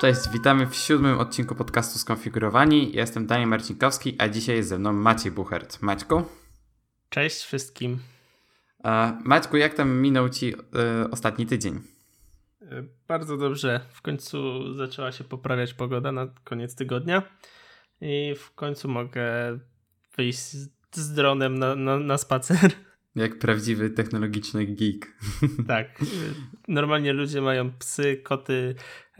Cześć, witamy w siódmym odcinku podcastu Skonfigurowani. Ja jestem Daniel Marcinkowski, a dzisiaj jest ze mną Maciej Buchert. Maćku? Cześć wszystkim. E, Maćku, jak tam minął Ci e, ostatni tydzień? E, bardzo dobrze. W końcu zaczęła się poprawiać pogoda na koniec tygodnia i w końcu mogę wyjść z, z dronem na, na, na spacer. Jak prawdziwy technologiczny geek. Tak. Normalnie ludzie mają psy, koty,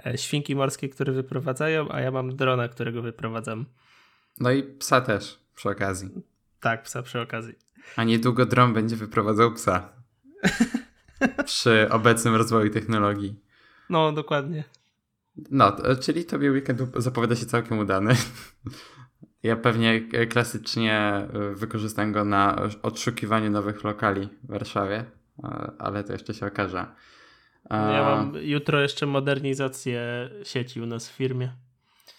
e, świnki morskie, które wyprowadzają, a ja mam drona, którego wyprowadzam. No i psa też przy okazji. Tak, psa przy okazji. A niedługo dron będzie wyprowadzał psa. przy obecnym rozwoju technologii. No, dokładnie. No, czyli tobie weekend zapowiada się całkiem udany. Ja pewnie klasycznie e, wykorzystam go na odszukiwaniu nowych lokali w Warszawie, ale to jeszcze się okaże. No ja mam jutro jeszcze modernizację sieci u nas w firmie.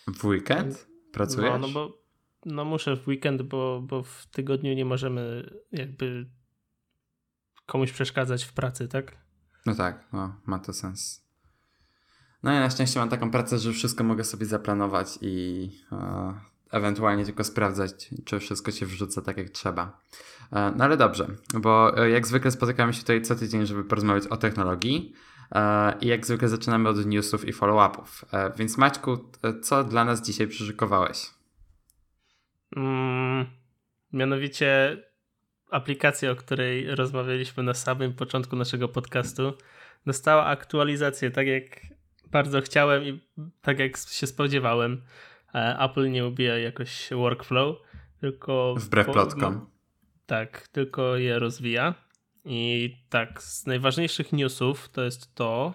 W weekend? Pracujesz? No, no bo no muszę w weekend, bo, bo w tygodniu nie możemy jakby komuś przeszkadzać w pracy, tak? No tak, no, ma to sens. No ja na szczęście mam taką pracę, że wszystko mogę sobie zaplanować i ewentualnie tylko sprawdzać, czy wszystko się wrzuca tak jak trzeba. E, no ale dobrze, bo e, jak zwykle spotykamy się tutaj co tydzień, żeby porozmawiać o technologii e, i jak zwykle zaczynamy od newsów i follow-upów. Więc Maćku, co dla nas dzisiaj przyszykowałeś? Mm, mianowicie aplikacja, o której rozmawialiśmy na samym początku naszego podcastu, dostała aktualizację tak jak bardzo chciałem i tak jak się spodziewałem. E, Apple nie ubija jakoś workflow, tylko. Wbrew po, plotkom. No, tak, tylko je rozwija. I tak, z najważniejszych newsów to jest to,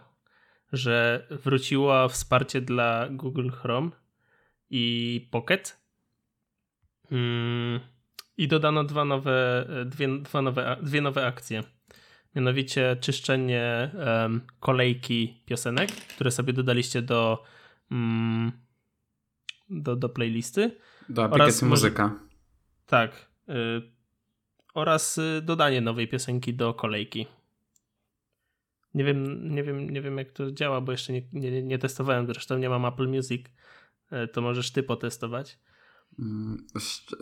że wróciło wsparcie dla Google Chrome i Pocket. Mm, I dodano dwa nowe, dwie, dwa nowe, dwie nowe akcje. Mianowicie czyszczenie um, kolejki piosenek, które sobie dodaliście do um, do, do playlisty. Do aplikacji muzyka. Może, tak. Y, oraz y, dodanie nowej piosenki do kolejki. Nie wiem, nie wiem, nie wiem jak to działa, bo jeszcze nie, nie, nie testowałem, zresztą nie mam Apple Music. Y, to możesz ty potestować. Mm,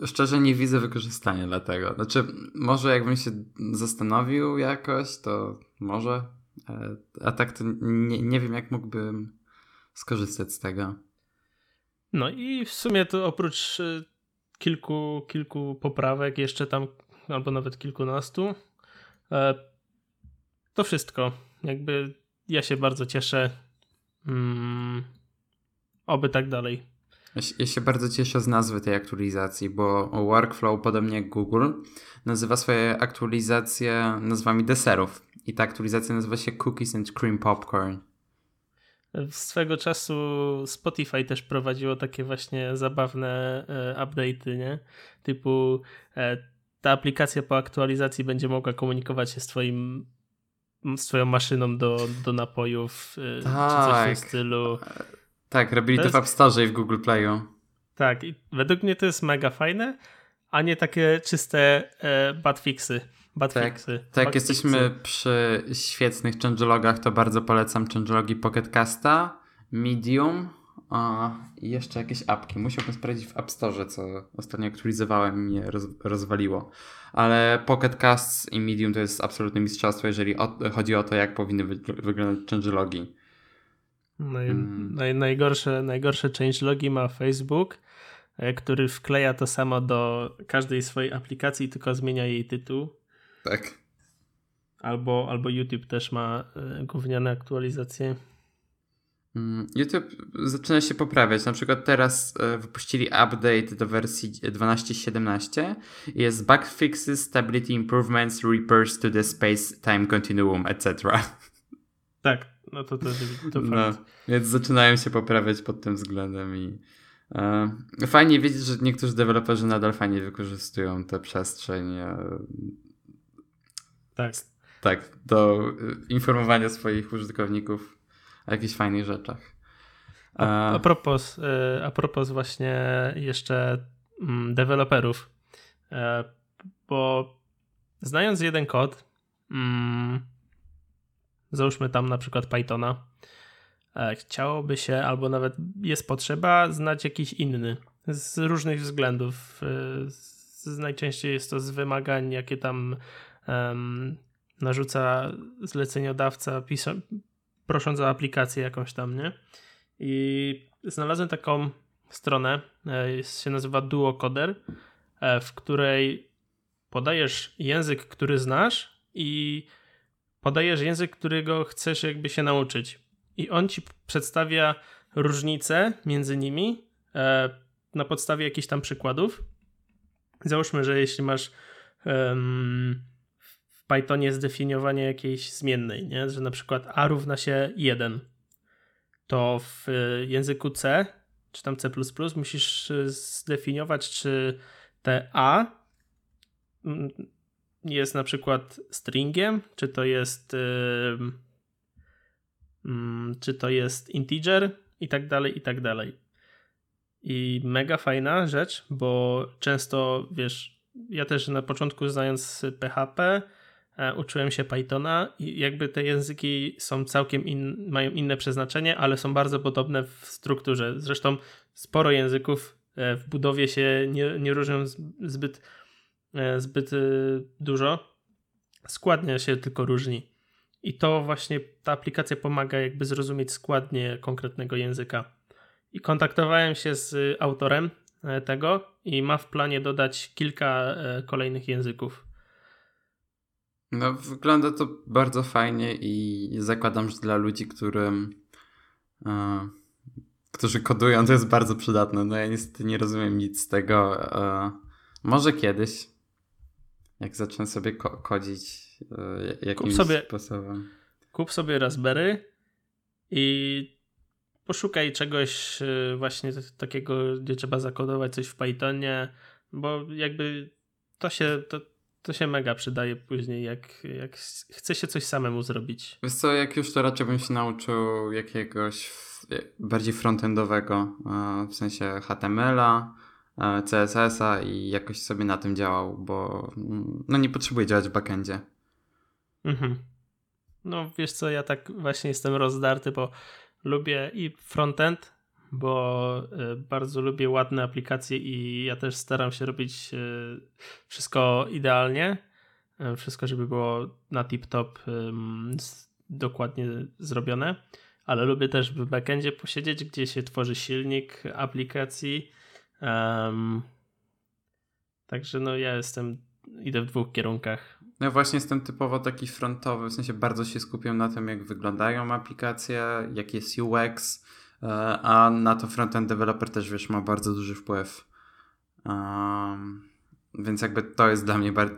szczerze nie widzę wykorzystania dla tego. Znaczy, może jakbym się zastanowił jakoś, to może. E, a tak to nie, nie wiem, jak mógłbym skorzystać z tego. No i w sumie to oprócz y, kilku, kilku poprawek, jeszcze tam, albo nawet kilkunastu, e, to wszystko. Jakby ja się bardzo cieszę. Mm, oby tak dalej. Ja się bardzo cieszę z nazwy tej aktualizacji, bo Workflow, podobnie jak Google, nazywa swoje aktualizacje nazwami deserów. I ta aktualizacja nazywa się Cookies and Cream Popcorn. Swego czasu Spotify też prowadziło takie właśnie zabawne e, update'y, nie? Typu e, ta aplikacja po aktualizacji będzie mogła komunikować się z twoim z twoją maszyną do, do napojów tak. czy coś w tym tak. stylu. Tak, robili to, to w App Store i w Google Playu. Tak, i według mnie to jest mega fajne, a nie takie czyste e, bugfixy. Badfixy. Tak, tak jesteśmy przy świetnych changelogach, to bardzo polecam changelogi Pocketcasta, Medium a, i jeszcze jakieś apki. Musiałbym sprawdzić w App Store, co ostatnio aktualizowałem i mnie roz, rozwaliło. Ale Pocketcast i Medium to jest absolutne mistrzostwo, jeżeli o, chodzi o to, jak powinny wy, wyglądać changelogi. Naj, hmm. naj, najgorsze, najgorsze changelogi ma Facebook, e, który wkleja to samo do każdej swojej aplikacji, tylko zmienia jej tytuł tak. Albo, albo YouTube też ma y, gówniane aktualizacje. Mm, YouTube zaczyna się poprawiać. Na przykład teraz y, wypuścili update do wersji 12.17. Jest bug fixes, stability improvements, repairs to the space-time continuum, etc. Tak, no to to, to no, Więc zaczynają się poprawiać pod tym względem i e, fajnie wiedzieć, że niektórzy deweloperzy nadal fajnie wykorzystują tę przestrzeń. E, tak. Tak, do y, informowania swoich użytkowników o jakichś fajnych rzeczach. A, a, propos, y, a propos właśnie jeszcze mm, deweloperów, e, bo znając jeden kod, mm, załóżmy tam na przykład Pythona, e, chciałoby się, albo nawet jest potrzeba znać jakiś inny z różnych względów. E, z, najczęściej jest to z wymagań, jakie tam um, narzuca zleceniodawca, pisa, prosząc o aplikację jakąś tam, nie? I znalazłem taką stronę, e, się nazywa Duocoder, w której podajesz język, który znasz i podajesz język, którego chcesz jakby się nauczyć. I on ci przedstawia różnice między nimi e, na podstawie jakichś tam przykładów. Załóżmy, że jeśli masz um, w Pythonie zdefiniowanie jakiejś zmiennej, nie? że na przykład a równa się 1, to w języku C czy tam C musisz zdefiniować, czy te a jest na przykład stringiem, czy to jest yy, yy, czy to jest integer i tak dalej, i tak dalej. I mega fajna rzecz, bo często, wiesz, ja też na początku znając PHP, uczyłem się Pythona i jakby te języki są całkiem in, mają inne przeznaczenie, ale są bardzo podobne w strukturze. Zresztą sporo języków e, w budowie się nie, nie różnią zbyt E, zbyt e, dużo. Składnia się tylko różni. I to właśnie ta aplikacja pomaga jakby zrozumieć składnie konkretnego języka. I kontaktowałem się z autorem e, tego i ma w planie dodać kilka kolejnych języków. No, wygląda to bardzo fajnie i zakładam, że dla ludzi, którym, e, którzy kodują, to jest bardzo przydatne. No ja niestety nie rozumiem nic z tego. E, może kiedyś, jak zacznę sobie ko kodzić e, jakimś kup sobie, sposobem. Kup sobie Raspberry i poszukaj czegoś właśnie takiego, gdzie trzeba zakodować coś w Pythonie, bo jakby to się, to, to się mega przydaje później, jak, jak chce się coś samemu zrobić. Wiesz co, jak już to raczej bym się nauczył jakiegoś bardziej frontendowego, e, w sensie HTML-a, E, CSS-a i jakoś sobie na tym działał, bo mm, no nie potrzebuję działać w backendzie. Mhm. No wiesz co, ja tak właśnie jestem rozdarty, bo lubię i frontend, bo e, bardzo lubię ładne aplikacje i ja też staram się robić e, wszystko idealnie. Wszystko, żeby było na tip-top dokładnie zrobione, ale lubię też w backendzie posiedzieć, gdzie się tworzy silnik aplikacji Um, także no ja jestem, idę w dwóch kierunkach. Ja właśnie jestem typowo taki frontowy, w sensie bardzo się skupiam na tym, jak wyglądają aplikacje, jaki jest UX, e, a na to frontend developer też, wiesz, ma bardzo duży wpływ. Um, więc jakby to jest dla mnie bar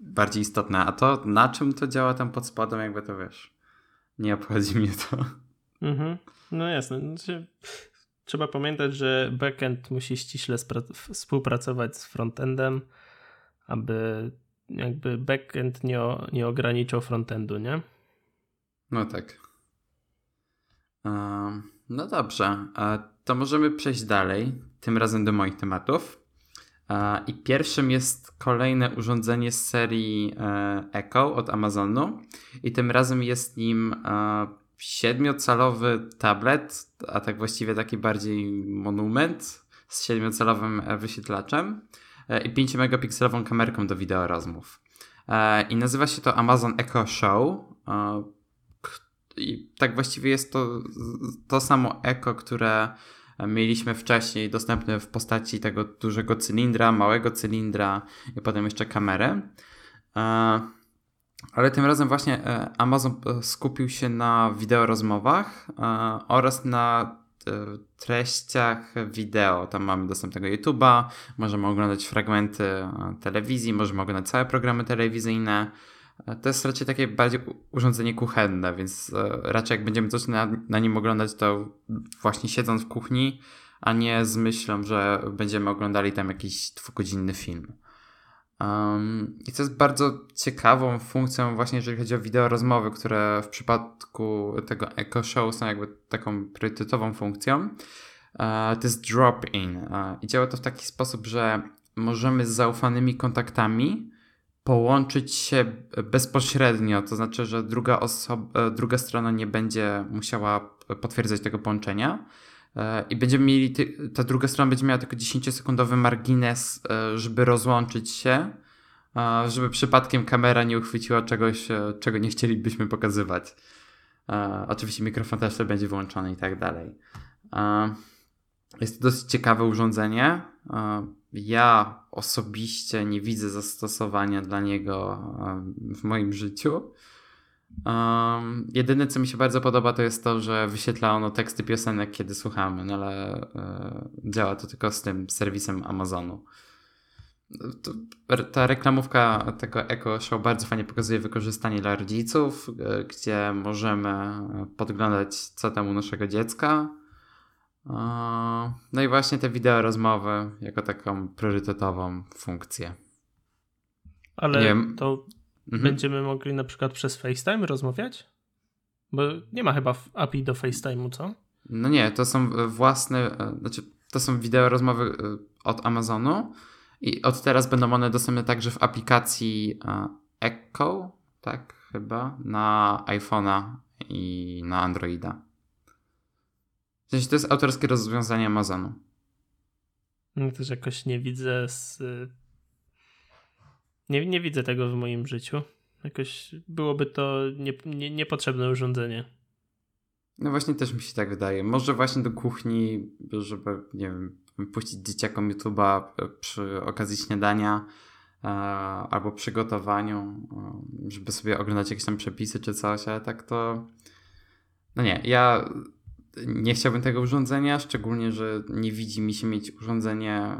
bardziej istotne. A to, na czym to działa tam pod spodem, jakby to wiesz, nie obchodzi mnie to. Mhm. No jasne. Znaczy, trzeba pamiętać, że backend musi ściśle współpracować z frontendem, aby jakby backend nie, nie ograniczał frontendu, nie? No tak. No dobrze, to możemy przejść dalej, tym razem do moich tematów. I pierwszym jest kolejne urządzenie z serii e, Echo od Amazonu. I tym razem jest nim siedmiocalowy tablet, a tak właściwie taki bardziej monument z siedmiocalowym e, wyświetlaczem e, i 5 megapikselową kamerką do wideo rozmów. E, I nazywa się to Amazon Echo Show. I tak właściwie jest to to samo Echo, które mieliśmy wcześniej dostępne w postaci tego dużego cylindra, małego cylindra i potem jeszcze kamery. Ale tym razem właśnie e, Amazon e, skupił się na wideo rozmowach e, oraz na treściach wideo. Tam mamy dostęp do YouTube'a, możemy oglądać fragmenty telewizji, możemy oglądać całe programy telewizyjne. To jest raczej takie bardziej urządzenie kuchenne, więc raczej jak będziemy coś na, na nim oglądać, to właśnie siedząc w kuchni, a nie z myślą, że będziemy oglądali tam jakiś dwugodzinny film. Um, I to jest bardzo ciekawą funkcją właśnie, jeżeli chodzi o wideo rozmowy, które w przypadku tego Echo Show są jakby taką priorytetową funkcją. Uh, to jest drop-in i działa to w taki sposób, że możemy z zaufanymi kontaktami połączyć się bezpośrednio, to znaczy, że druga, osoba, druga strona nie będzie musiała potwierdzać tego połączenia e, i będziemy mieli, ta druga strona będzie miała tylko 10-sekundowy margines, e, żeby rozłączyć się, żeby przypadkiem kamera nie uchwyciła czegoś, e, czego nie chcielibyśmy pokazywać. Oczywiście mikrofon też będzie wyłączony i tak dalej. Jest to dosyć ciekawe urządzenie. Ja osobiście nie widzę zastosowania dla niego w moim życiu. Um, jedyne, co mi się bardzo podoba, to jest to, że wyświetla ono teksty piosenek, kiedy słuchamy, no ale e, działa to tylko z tym serwisem Amazonu. To, ta reklamówka tego Echo Show bardzo fajnie pokazuje wykorzystanie dla rodziców, e, gdzie możemy podglądać, co tam u naszego dziecka, no i właśnie te wideo rozmowy jako taką priorytetową funkcję. Ale to mhm. będziemy mogli na przykład przez FaceTime rozmawiać? Bo nie ma chyba API do FaceTime'u, co? No nie, to są własne, e, znaczy to są wideo rozmowy e, od Amazonu i od teraz będą one dostępne także w aplikacji e, Echo, tak chyba, na iPhone'a i na Androida. W sensie to jest autorskie rozwiązanie Amazonu. No też jakoś nie widzę z... Nie, nie widzę tego w moim życiu. Jakoś byłoby to nie, nie, niepotrzebne urządzenie. No właśnie też mi się tak wydaje. Może właśnie do kuchni, żeby, nie wiem, puścić dzieciakom YouTube'a przy okazji śniadania e, albo przygotowaniu, e, żeby sobie oglądać jakieś tam przepisy czy coś, ale tak to... No nie, ja nie chciałbym tego urządzenia, szczególnie, że nie widzi mi się mieć urządzenie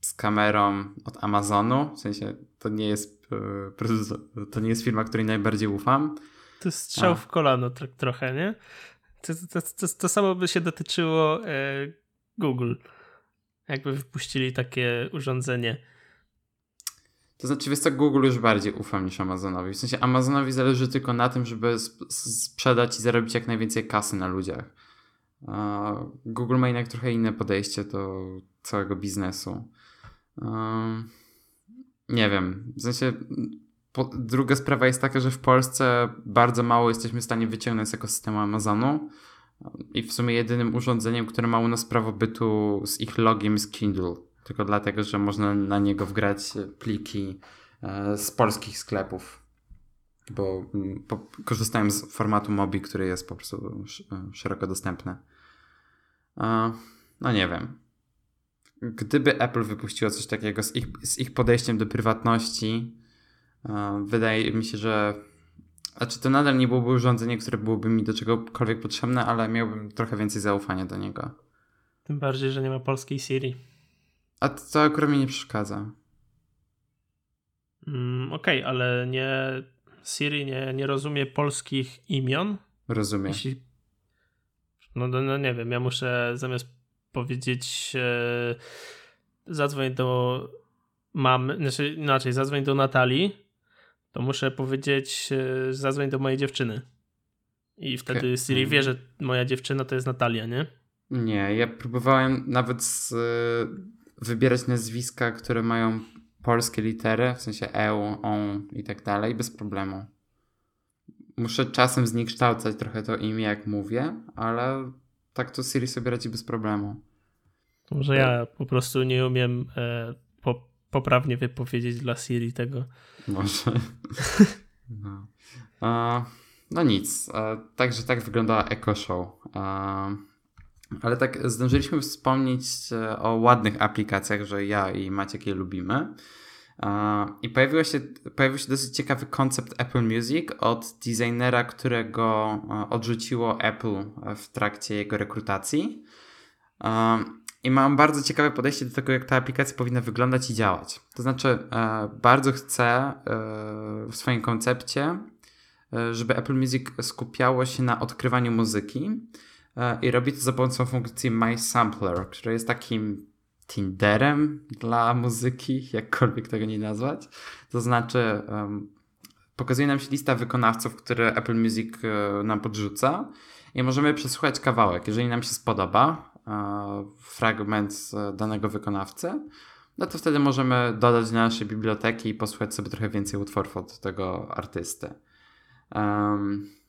z kamerą od Amazonu. W sensie to nie jest e, to nie jest firma, której najbardziej ufam. To jest strzał A. w kolano tro trochę, nie? To, to, to, to, samo by się dotyczyło e, Google. Jakby wypuścili takie urządzenie. To znaczy, wiesz co, Google już bardziej ufam niż Amazonowi. W sensie Amazonowi zależy tylko na tym, żeby sprzedać i zarobić jak najwięcej kasy na ludziach. Google ma jednak trochę inne podejście do całego biznesu. Nie wiem. W sensie, druga sprawa jest taka, że w Polsce bardzo mało jesteśmy w stanie wyciągnąć z ekosystemu Amazonu. I w sumie jedynym urządzeniem, które ma u nas prawo bytu z ich logiem jest Kindle. Tylko dlatego, że można na niego wgrać pliki e, z polskich sklepów. Bo, bo korzystałem z formatu Mobi, który jest po prostu szeroko dostępny. No nie wiem. Gdyby Apple wypuściło coś takiego z ich, z ich podejściem do prywatności, wydaje mi się, że. Znaczy, to nadal nie byłoby urządzenie, które byłoby mi do czegokolwiek potrzebne, ale miałbym trochę więcej zaufania do niego. Tym bardziej, że nie ma polskiej Siri. A to, to akurat mi nie przeszkadza. Mm, Okej, okay, ale nie. Siri nie, nie rozumie polskich imion. Rozumie. Jeśli no, no, no nie wiem, ja muszę zamiast powiedzieć e, zadzwoń do mamy, znaczy inaczej, zadzwoń do Natalii, to muszę powiedzieć e, zadzwoń do mojej dziewczyny. I wtedy okay. Siri wie, że moja dziewczyna to jest Natalia, nie? Nie, ja próbowałem nawet z, y, wybierać nazwiska, które mają polskie litery, w sensie EU, on i tak dalej, bez problemu muszę czasem zniekształcać trochę to imię, jak mówię, ale tak to Siri sobie radzi bez problemu. Może ja po prostu nie umiem e, po, poprawnie wypowiedzieć dla Siri tego. Może. No, e, no nic. E, także tak wyglądała Echo Show. E, ale tak zdążyliśmy wspomnieć e, o ładnych aplikacjach, że ja i Maciek je lubimy. I pojawił się, pojawił się dosyć ciekawy koncept Apple Music od designera, którego odrzuciło Apple w trakcie jego rekrutacji. I mam bardzo ciekawe podejście do tego, jak ta aplikacja powinna wyglądać i działać. To znaczy, e, bardzo chcę e, w swoim koncepcie, e, żeby Apple Music skupiało się na odkrywaniu muzyki i robi to za pomocą funkcji My Sampler, która jest takim Tinderem dla muzyki, jakkolwiek tego nie nazwać. To znaczy, um, pokazuje nam się lista wykonawców, które Apple Music uh, nam podrzuca i możemy przesłuchać kawałek. Jeżeli nam się spodoba uh, fragment uh, danego wykonawcy, no to wtedy możemy dodać do naszej biblioteki i posłuchać sobie trochę więcej utworów od tego artysty. Um,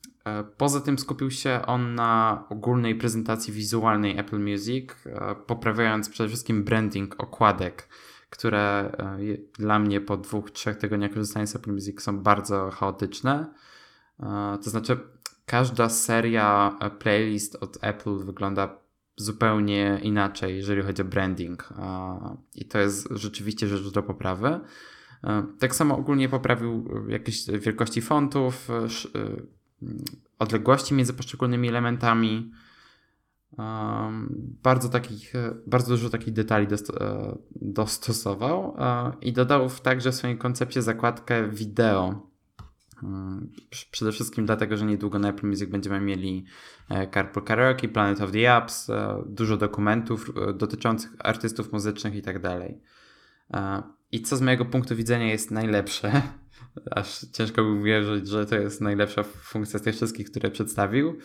poza tym skupił się on na ogólnej prezentacji wizualnej Apple Music, e, poprawiając przede wszystkim branding okładek, które e, dla mnie po dwóch, trzech tygodniach korzystania z Apple Music są bardzo chaotyczne. To znaczy, każda seria playlist od Apple wygląda zupełnie inaczej, jeżeli chodzi o branding. I to jest rzeczywiście rzecz do poprawy. Tak samo ogólnie poprawił jakieś wielkości fontów, e, e, odległości między poszczególnymi elementami. Bardzo takich, e, bardzo dużo takich detali dostosował i dodał także w swojej koncepcie zakładkę wideo Mm, przede wszystkim dlatego, że niedługo na Apple Music będziemy mieli e, Carpool Karaoke, Planet of the Apps, e, dużo dokumentów e, dotyczących artystów muzycznych i tak dalej. I co z mojego punktu widzenia jest najlepsze, aż ciężko mi uwierzyć, że to jest najlepsza funkcja z tych wszystkich, które przedstawił,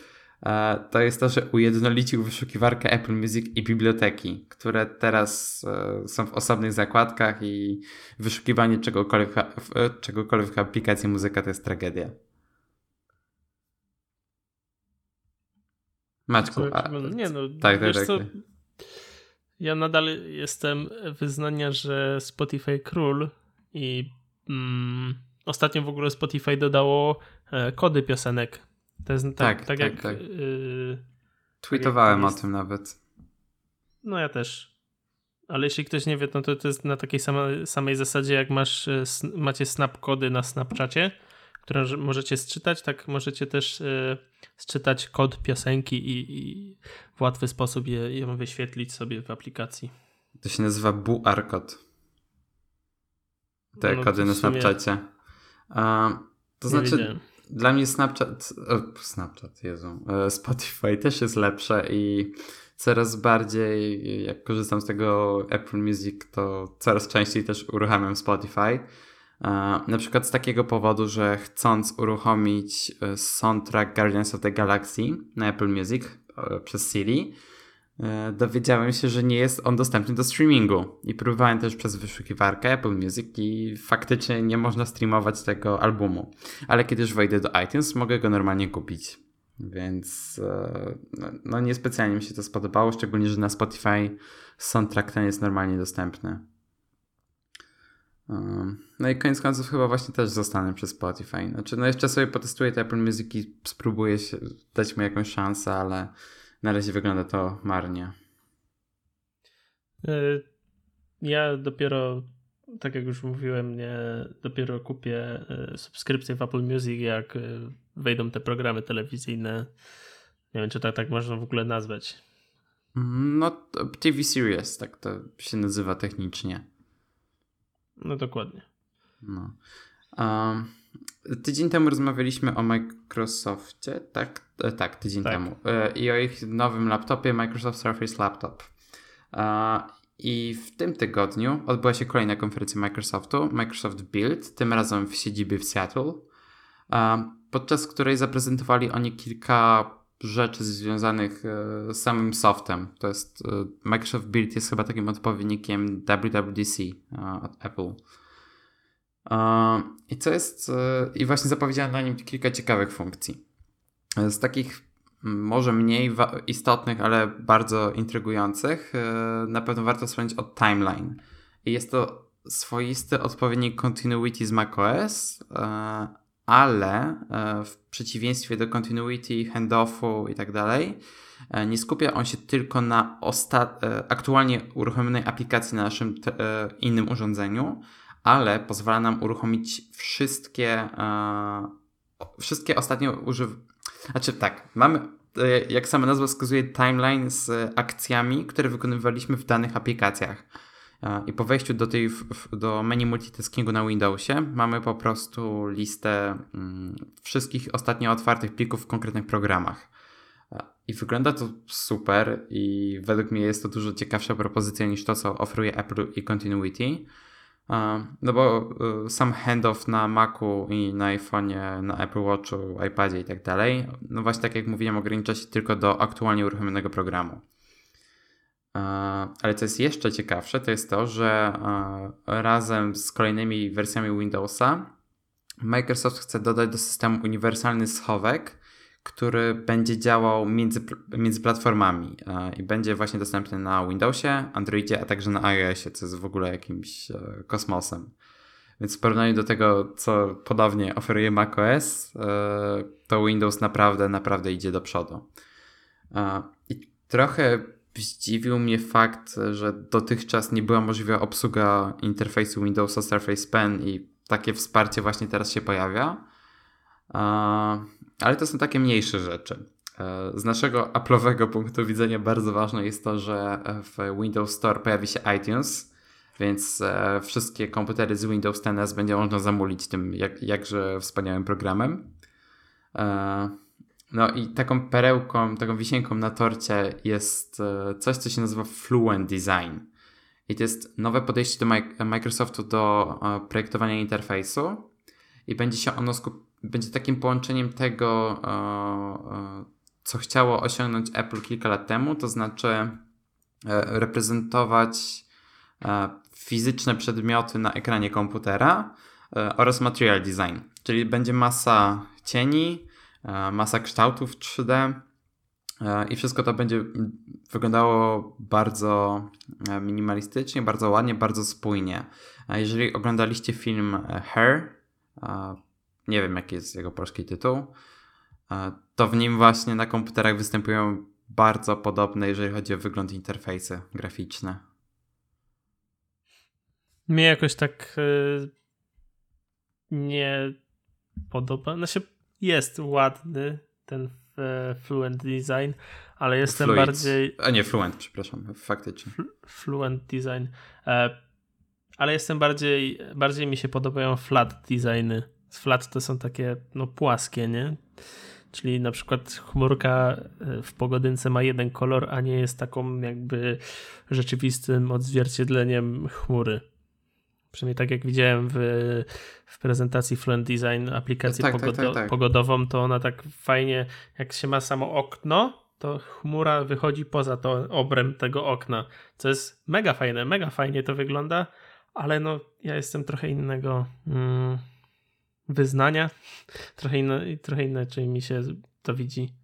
to jest to, że ujednolicił wyszukiwarkę Apple Music i biblioteki, które teraz e, są w osobnych zakładkach i wyszukiwanie czegokolwiek, czegokolwiek w aplikacji muzyka to jest tragedia. Maćku, a, nie no, tak, tak, tak, ja nadal jestem wyznania, że Spotify król i mm, ostatnio w ogóle Spotify dodało e, kody piosenek to jest tak, tak, tak, tak jak. Tak. Yy, Tweetowałem o tym nawet. No ja też. Ale jeśli ktoś nie wie, no to to jest na takiej samej, samej zasadzie, jak masz, y, macie snap kody na Snapchacie, które możecie sczytać, tak możecie też y, sczytać kod piosenki i, i w łatwy sposób je, ją wyświetlić sobie w aplikacji. To się nazywa BUR kod. Te no, kody na Snapchacie. A, to znaczy, wiedziałem dla mnie Snapchat, Snapchat, Jezu, e, Spotify też jest lepsze i coraz bardziej, jak korzystam z tego Apple Music, to coraz częściej też uruchamiam Spotify. E, na przykład z takiego powodu, że chcąc uruchomić e, soundtrack Guardians of the Galaxy na Apple Music przez Siri, E, dowiedziałem się, że nie jest on dostępny do streamingu. I próbowałem też przez wyszukiwarkę Apple Music i faktycznie nie można streamować tego albumu. Ale kiedy już wejdę do iTunes, mogę go normalnie kupić. Więc e, no, no niespecjalnie mi się to spodobało, szczególnie, że na Spotify soundtrack ten jest normalnie dostępny. E, no i koniec końców chyba właśnie też zostanę przez Spotify. Znaczy, no jeszcze sobie potestuję te Apple Music i spróbuję się, dać mu jakąś szansę, ale na razie wygląda to marnie. Y, ja dopiero, tak jak już mówiłem, nie, dopiero kupię y, subskrypcję w Apple Music, jak y, wejdą te programy telewizyjne. Nie wiem, czy tak, tak można w ogóle nazwać. No, TV Series, tak to się nazywa technicznie. No dokładnie. No. Um, Tydzień temu rozmawialiśmy o Microsoftie, tak? E, tak, tydzień tak. temu. E, I o ich nowym laptopie Microsoft Surface Laptop. E, I w tym tygodniu odbyła się kolejna konferencja Microsoftu, Microsoft Build, tym razem w siedzibie w Seattle, podczas której zaprezentowali oni kilka rzeczy związanych z samym softem. To jest Microsoft Build jest chyba takim odpowiednikiem WWDC od Apple. I co jest, e, i właśnie zapowiedziałem na nim kilka ciekawych funkcji. Z takich może mniej istotnych, ale bardzo intrygujących, e, na pewno warto wspomnieć o Timeline. Jest to swoisty odpowiednik Continuity z macOS, e, ale w przeciwieństwie do Continuity, handoffu i tak dalej, nie skupia on się tylko na aktualnie uruchomionej aplikacji na naszym innym urządzeniu, ale pozwala nam uruchomić wszystkie, e, wszystkie ostatnio używ... Znaczy tak, mamy, e, jak sama nazwa wskazuje, timeline z akcjami, które wykonywaliśmy w danych aplikacjach. I po wejściu do, tej, do menu multitaskingu na Windowsie mamy po prostu listę mm, wszystkich ostatnio otwartych plików w konkretnych programach. I wygląda to super i według mnie jest to dużo ciekawsza propozycja niż to, co oferuje Apple i Continuity. No bo y, sam handoff na Macu i na iPhone'ie, na Apple Watchu, iPadzie i tak dalej, no właśnie tak jak mówiłem, ogranicza się tylko do aktualnie uruchomionego programu. Ale co jest jeszcze ciekawsze, to jest to, że razem z kolejnymi wersjami Windowsa Microsoft chce dodać do systemu uniwersalny schowek, który będzie działał między, między platformami i będzie właśnie dostępny na Windowsie, Androidzie, a także na iOSie, co jest w ogóle jakimś e, kosmosem. Więc w porównaniu do tego, co podobnie oferuje macOS, e, to Windows naprawdę, naprawdę idzie do przodu. I trochę zdziwił mnie fakt, że dotychczas nie była możliwa obsługa interfejsu Windowsa Surface Pen i takie wsparcie właśnie teraz się pojawia. Ale to są takie mniejsze rzeczy. E, z naszego Apple'owego punktu widzenia bardzo ważne jest to, że w Windows Store pojawi się iTunes, więc e, wszystkie komputery z Windows 10 będzie można zamulić tym jak, jakże wspaniałym programem. E, no i taką perełką, taką wisienką na torcie jest coś, co się nazywa Fluent Design. I to jest nowe podejście do Microsoftu do projektowania interfejsu i będzie się ono skup będzie takim połączeniem tego, co chciało osiągnąć Apple kilka lat temu, to znaczy e, reprezentować e, fizyczne przedmioty na ekranie komputera e, oraz material design, czyli będzie masa cieni, masa kształtów 3D i wszystko to będzie wyglądało bardzo minimalistycznie, bardzo ładnie, bardzo spójnie. Jeżeli oglądaliście film Hair, nie wiem jaki jest jego polski tytuł, to w nim właśnie na komputerach występują bardzo podobne, jeżeli chodzi o wygląd interfejsy graficzne. Mnie jakoś tak nie podoba. Znaczy jest ładny ten e, Fluent Design, ale jestem Fluid. bardziej... A nie, Fluent, przepraszam, faktycznie. Fluent Design. E, ale jestem bardziej, bardziej mi się podobają flat designy. Flat to są takie no płaskie, nie? Czyli na przykład chmurka e, w pogodynce ma jeden kolor, a nie jest taką jakby rzeczywistym odzwierciedleniem chmury. Przynajmniej tak jak widziałem w, w prezentacji Fluent Design aplikacji tak, tak pogodo tak, tak, pogodową, to ona tak fajnie, jak się ma samo okno, to chmura wychodzi poza to obręb tego okna, co jest mega fajne, mega fajnie to wygląda, ale no ja jestem trochę innego mm, wyznania. Trochę, inne, trochę inaczej mi się to widzi.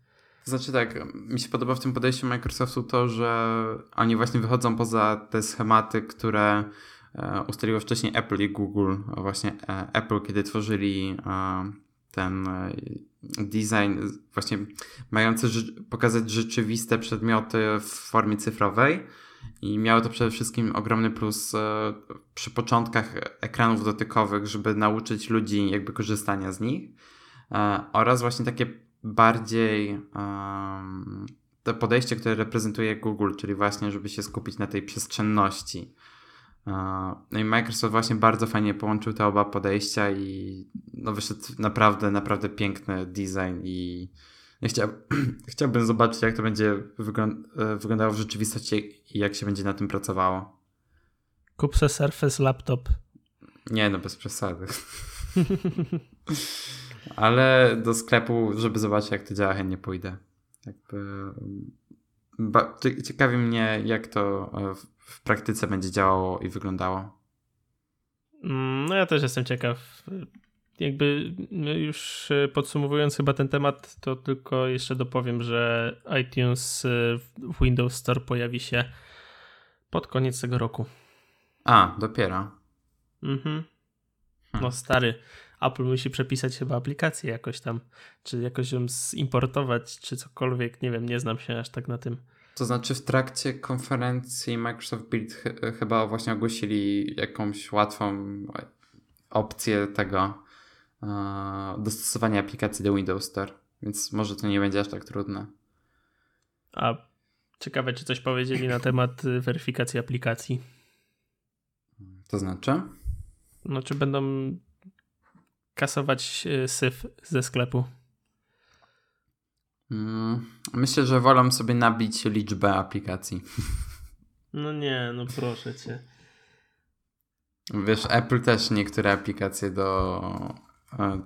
Znaczy tak, mi się podoba w tym podejściu Microsoftu to, że oni właśnie wychodzą poza te schematy, które ustaliło wcześniej Apple i Google. Właśnie e, Apple, kiedy tworzyli e, ten design właśnie mający pokazać rzeczywiste przedmioty w formie cyfrowej, i miało to przede wszystkim ogromny plus e, przy początkach ekranów dotykowych, żeby nauczyć ludzi jakby korzystania z nich. E, oraz właśnie takie bardziej to podejście, które reprezentuje Google, czyli właśnie, żeby się skupić na tej przestrzenności. No i Microsoft właśnie bardzo fajnie połączył te oba podejścia i no wyszedł naprawdę, naprawdę piękny design i ja chciał, chciałbym zobaczyć, jak to będzie e, wyglądało w rzeczywistości i jak się będzie na tym pracowało. Kup se Surface laptop. Nie, no bez przesady. Ale do sklepu, żeby zobaczyć, jak to działa, chętnie pójdę. Jakby... Ciekawi mnie, jak to e, w praktyce będzie działało i wyglądało. Mm, no ja też jestem ciekaw jakby no już e, podsumowując chyba ten temat, to tylko jeszcze dopowiem, że iTunes e, w Windows Store pojawi się pod koniec tego roku. A, dopiero. Mhm. Hmm. No stary, Apple musi przepisać chyba aplikację jakoś tam, czy jakoś ją zimportować, czy cokolwiek, nie wiem, nie znam się aż tak na tym. To znaczy w trakcie konferencji Microsoft Build ch chyba właśnie ogłosili jakąś łatwą opcję tego dostosowania aplikacji do Windows Store, więc może to nie będzie aż tak trudne. A ciekawe, czy coś powiedzieli na temat y, weryfikacji aplikacji. To znaczy? No, czy będą kasować y, syf ze sklepu? Mm, myślę, że wolę sobie nabić liczbę aplikacji. No nie, no proszę cię. Wiesz, Apple też niektóre aplikacje do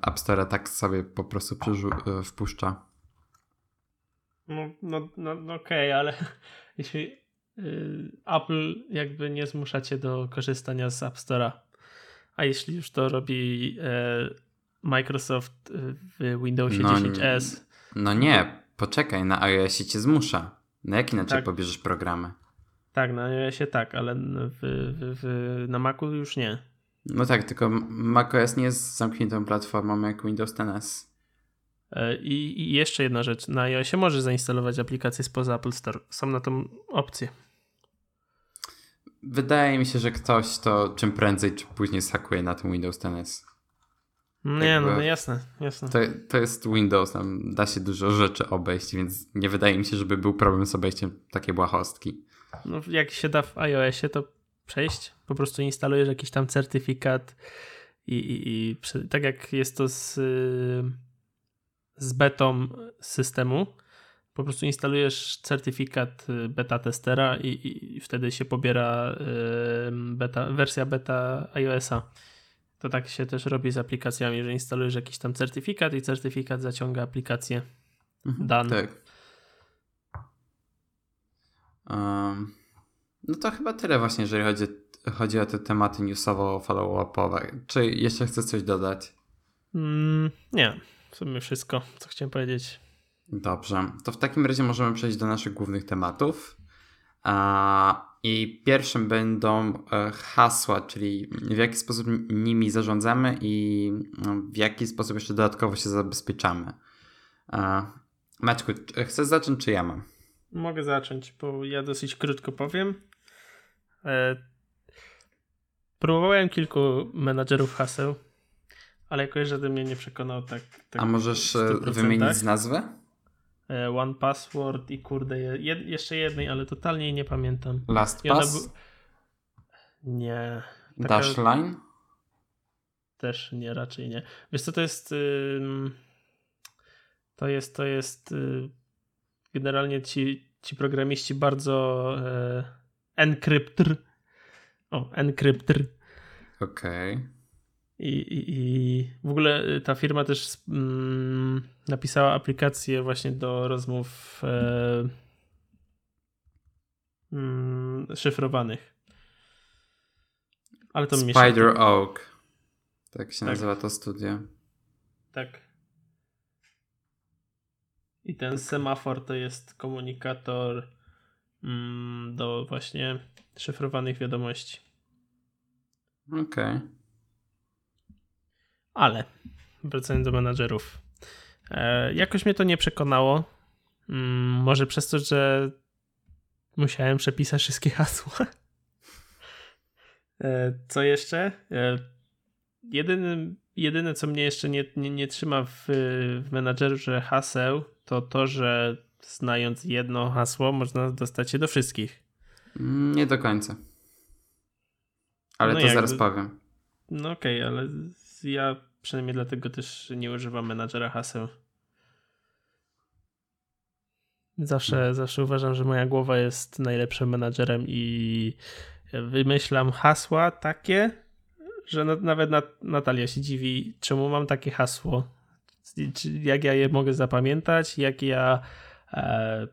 App Store tak sobie po prostu e, wpuszcza. No, no, no, no okej, okay, ale jeśli y, Apple jakby nie zmusza cię do korzystania z App Store'a. A jeśli już to robi e, Microsoft w Windowsie No, 10S. No nie, poczekaj, na iOSie cię zmusza. Na jak inaczej Tak. pobierzesz programy? Tak, na iOSie tak, ale w, w, w, na Macu już nie. No tak, tylko macOS nie jest zamkniętą platformą jak Windows 10s. E, I, I jeszcze jedna rzecz. Na iOSie możesz zainstalować aplikacje spoza Apple Store. Są na tą opcję. Wydaje mi się, że ktoś to czym prędzej czy później zhakuje na tym Windows 10s. Nie, no, Jakby- no jasne, jasne. To, to jest Windows, tam da się dużo rzeczy obejść, więc nie wydaje mi się, żeby był problem z obejściem takiej błahostki. No, jak się da w iOSie, to przejść. Po prostu instalujesz jakiś tam certyfikat i, i, i tak jak jest to z, y, z betą systemu, po prostu instalujesz certyfikat y, beta testera i, i, wtedy się pobiera beta, wersja beta iOS-a. To tak się też robi z aplikacjami, że instalujesz jakiś tam certyfikat i certyfikat zaciąga aplikację. Mhm, Done. Tak. Um, no to chyba tyle właśnie, jeżeli chodzi, chodzi o te tematy newsowo-follow-upowe. Czy jeszcze chcesz coś dodać? Mm, nie, w sumie wszystko, co chciałem powiedzieć. Dobrze, to w takim razie możemy przejść do naszych głównych tematów. I pierwszym będą e, hasła, czyli w jaki sposób nimi zarządzamy i no, w jaki sposób jeszcze dodatkowo się zabezpieczamy. Maćku, chcesz zacząć, czy ja mam? Mogę zacząć, bo ja dosyć krótko powiem. E, próbowałem kilku menadżerów haseł, ale jakoś żaden mnie nie przekonał tak. tak A możesz e, 100%. wymienić z nazwy? E, One Password i kurde, je- jed, jeszcze jednej, ale totalnie nie pamiętam. I ona LastPass? bu- Nie. taka- Dashline? Też nie, raczej nie. Wiesz co to jest? ym, To jest, to jest y, generalnie ci, ci programiści bardzo e, encryptr. O, encryptr. Okej. I, i, I w ogóle y, ta firma też mm, napisała aplikację właśnie do rozmów e, mm, szyfrowanych. Ale to Spider Oak. Tak się Tak. nazywa to studio. Tak. I ten semafor to jest komunikator mm, do właśnie szyfrowanych wiadomości. Okej. Ale wracając do menadżerów. E, jakoś mnie to nie przekonało. Mm, może przez to, że musiałem przepisać wszystkie hasła. E, co jeszcze? E, jedynym, jedyne, co mnie jeszcze nie, nie, nie trzyma w, w menadżerze haseł, to to, że znając jedno hasło, można dostać się do wszystkich. Nie do końca. Ale No to zaraz powiem. No okej, ale z- ja przynajmniej dlatego też nie używam menadżera haseł. Zawsze, zawsze uważam, że moja głowa jest najlepszym menadżerem i wymyślam hasła takie, że na, nawet Nat- Natalia się dziwi, czemu mam takie hasło. Jak ja je mogę zapamiętać, jak ja e,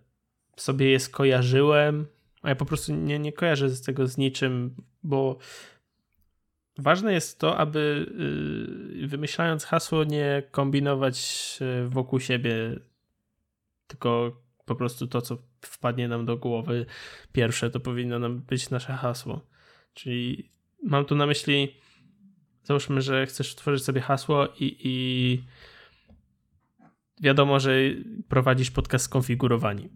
sobie je skojarzyłem, a ja po prostu nie, nie kojarzę z tego z niczym, bo Ważne jest to, aby y, wymyślając hasło, nie kombinować y, wokół siebie, tylko po prostu to, co wpadnie nam do głowy pierwsze, to powinno nam być nasze hasło. Czyli mam tu na myśli, załóżmy, że chcesz tworzyć sobie hasło i, i wiadomo, że prowadzisz podcast skonfigurowani.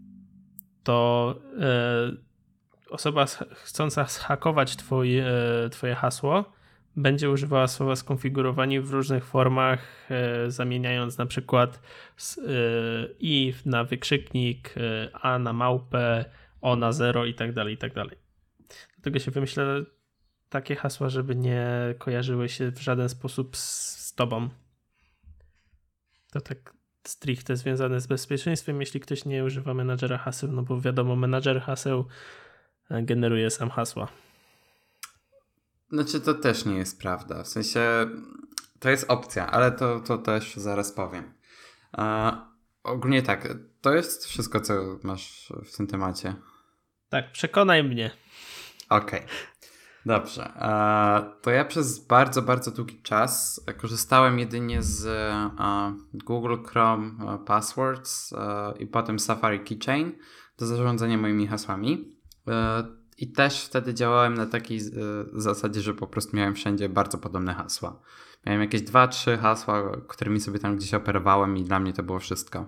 To e, osoba chcąca zhakować twoje, twoje hasło będzie używała słowa skonfigurowani w różnych formach, e, zamieniając na przykład e, i na wykrzyknik, e, a na małpę, o na zero i tak dalej, i tak dalej. Dlatego się wymyśla takie hasła, żeby nie kojarzyły się w żaden sposób z, z tobą. To tak stricte związane z bezpieczeństwem, jeśli ktoś nie używa menadżera haseł, no bo wiadomo, menadżer haseł generuje sam hasła. Znaczy to też nie jest prawda. W sensie to jest opcja, ale to, to też zaraz powiem. E, ogólnie tak, to jest wszystko, co masz w tym temacie. Tak, przekonaj mnie. Okej. Okay. Dobrze. To ja przez bardzo, bardzo długi czas korzystałem jedynie z Google Chrome Passwords i potem Safari Keychain do zarządzania moimi hasłami. I też wtedy działałem na takiej zasadzie, że po prostu miałem wszędzie bardzo podobne hasła. Miałem jakieś dwa, trzy hasła, którymi sobie tam gdzieś operowałem i dla mnie to było wszystko.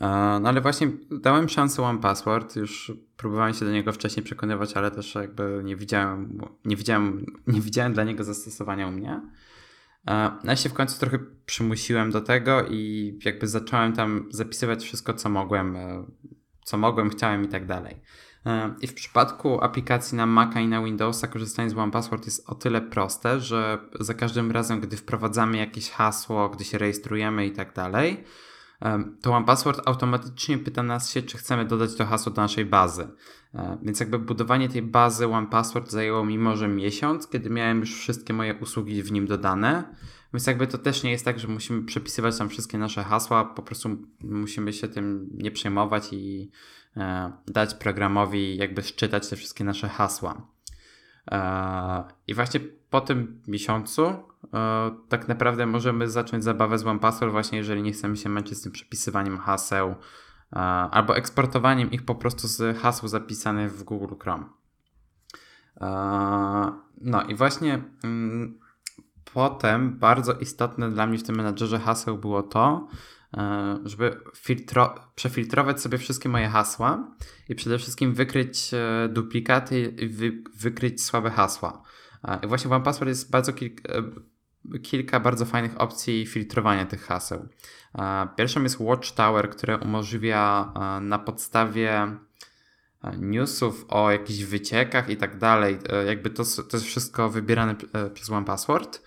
E, no ale właśnie dałem szansę One Password, już próbowałem się do niego wcześniej przekonywać, ale też jakby nie widziałem, nie widziałem, nie widziałem dla niego zastosowania u mnie. E, no ja się w końcu trochę przymusiłem do tego i jakby zacząłem tam zapisywać wszystko, co mogłem, e, co mogłem, chciałem i tak dalej. I w przypadku aplikacji na Maca i na Windowsa korzystanie z One Password jest o tyle proste, że za każdym razem, gdy wprowadzamy jakieś hasło, gdy się rejestrujemy i tak dalej, to OnePassword automatycznie pyta nas się, czy chcemy dodać to hasło do naszej bazy. Więc jakby budowanie tej bazy OnePassword zajęło mi może miesiąc, kiedy miałem już wszystkie moje usługi w nim dodane. Więc jakby to też nie jest tak, że musimy przepisywać tam wszystkie nasze hasła, po prostu musimy się tym nie przejmować i e, dać programowi jakby szczytać te wszystkie nasze hasła. E, I właśnie po tym miesiącu e, tak naprawdę możemy zacząć zabawę z OnePassword właśnie jeżeli nie chcemy się męczyć z tym przepisywaniem haseł e, albo eksportowaniem ich po prostu z haseł zapisanych w Google Chrome. No i właśnie mm, potem bardzo istotne dla mnie w tym menadżerze haseł było to, żeby filtro- przefiltrować sobie wszystkie moje hasła i przede wszystkim wykryć duplikaty i wy- wykryć słabe hasła. I właśnie w OnePassword jest bardzo kilka, e, kilka bardzo fajnych opcji filtrowania tych haseł. Pierwszą jest Watchtower, które umożliwia e, na podstawie e, newsów o jakichś wyciekach i tak dalej, jakby to, to jest wszystko wybierane przez OnePassword,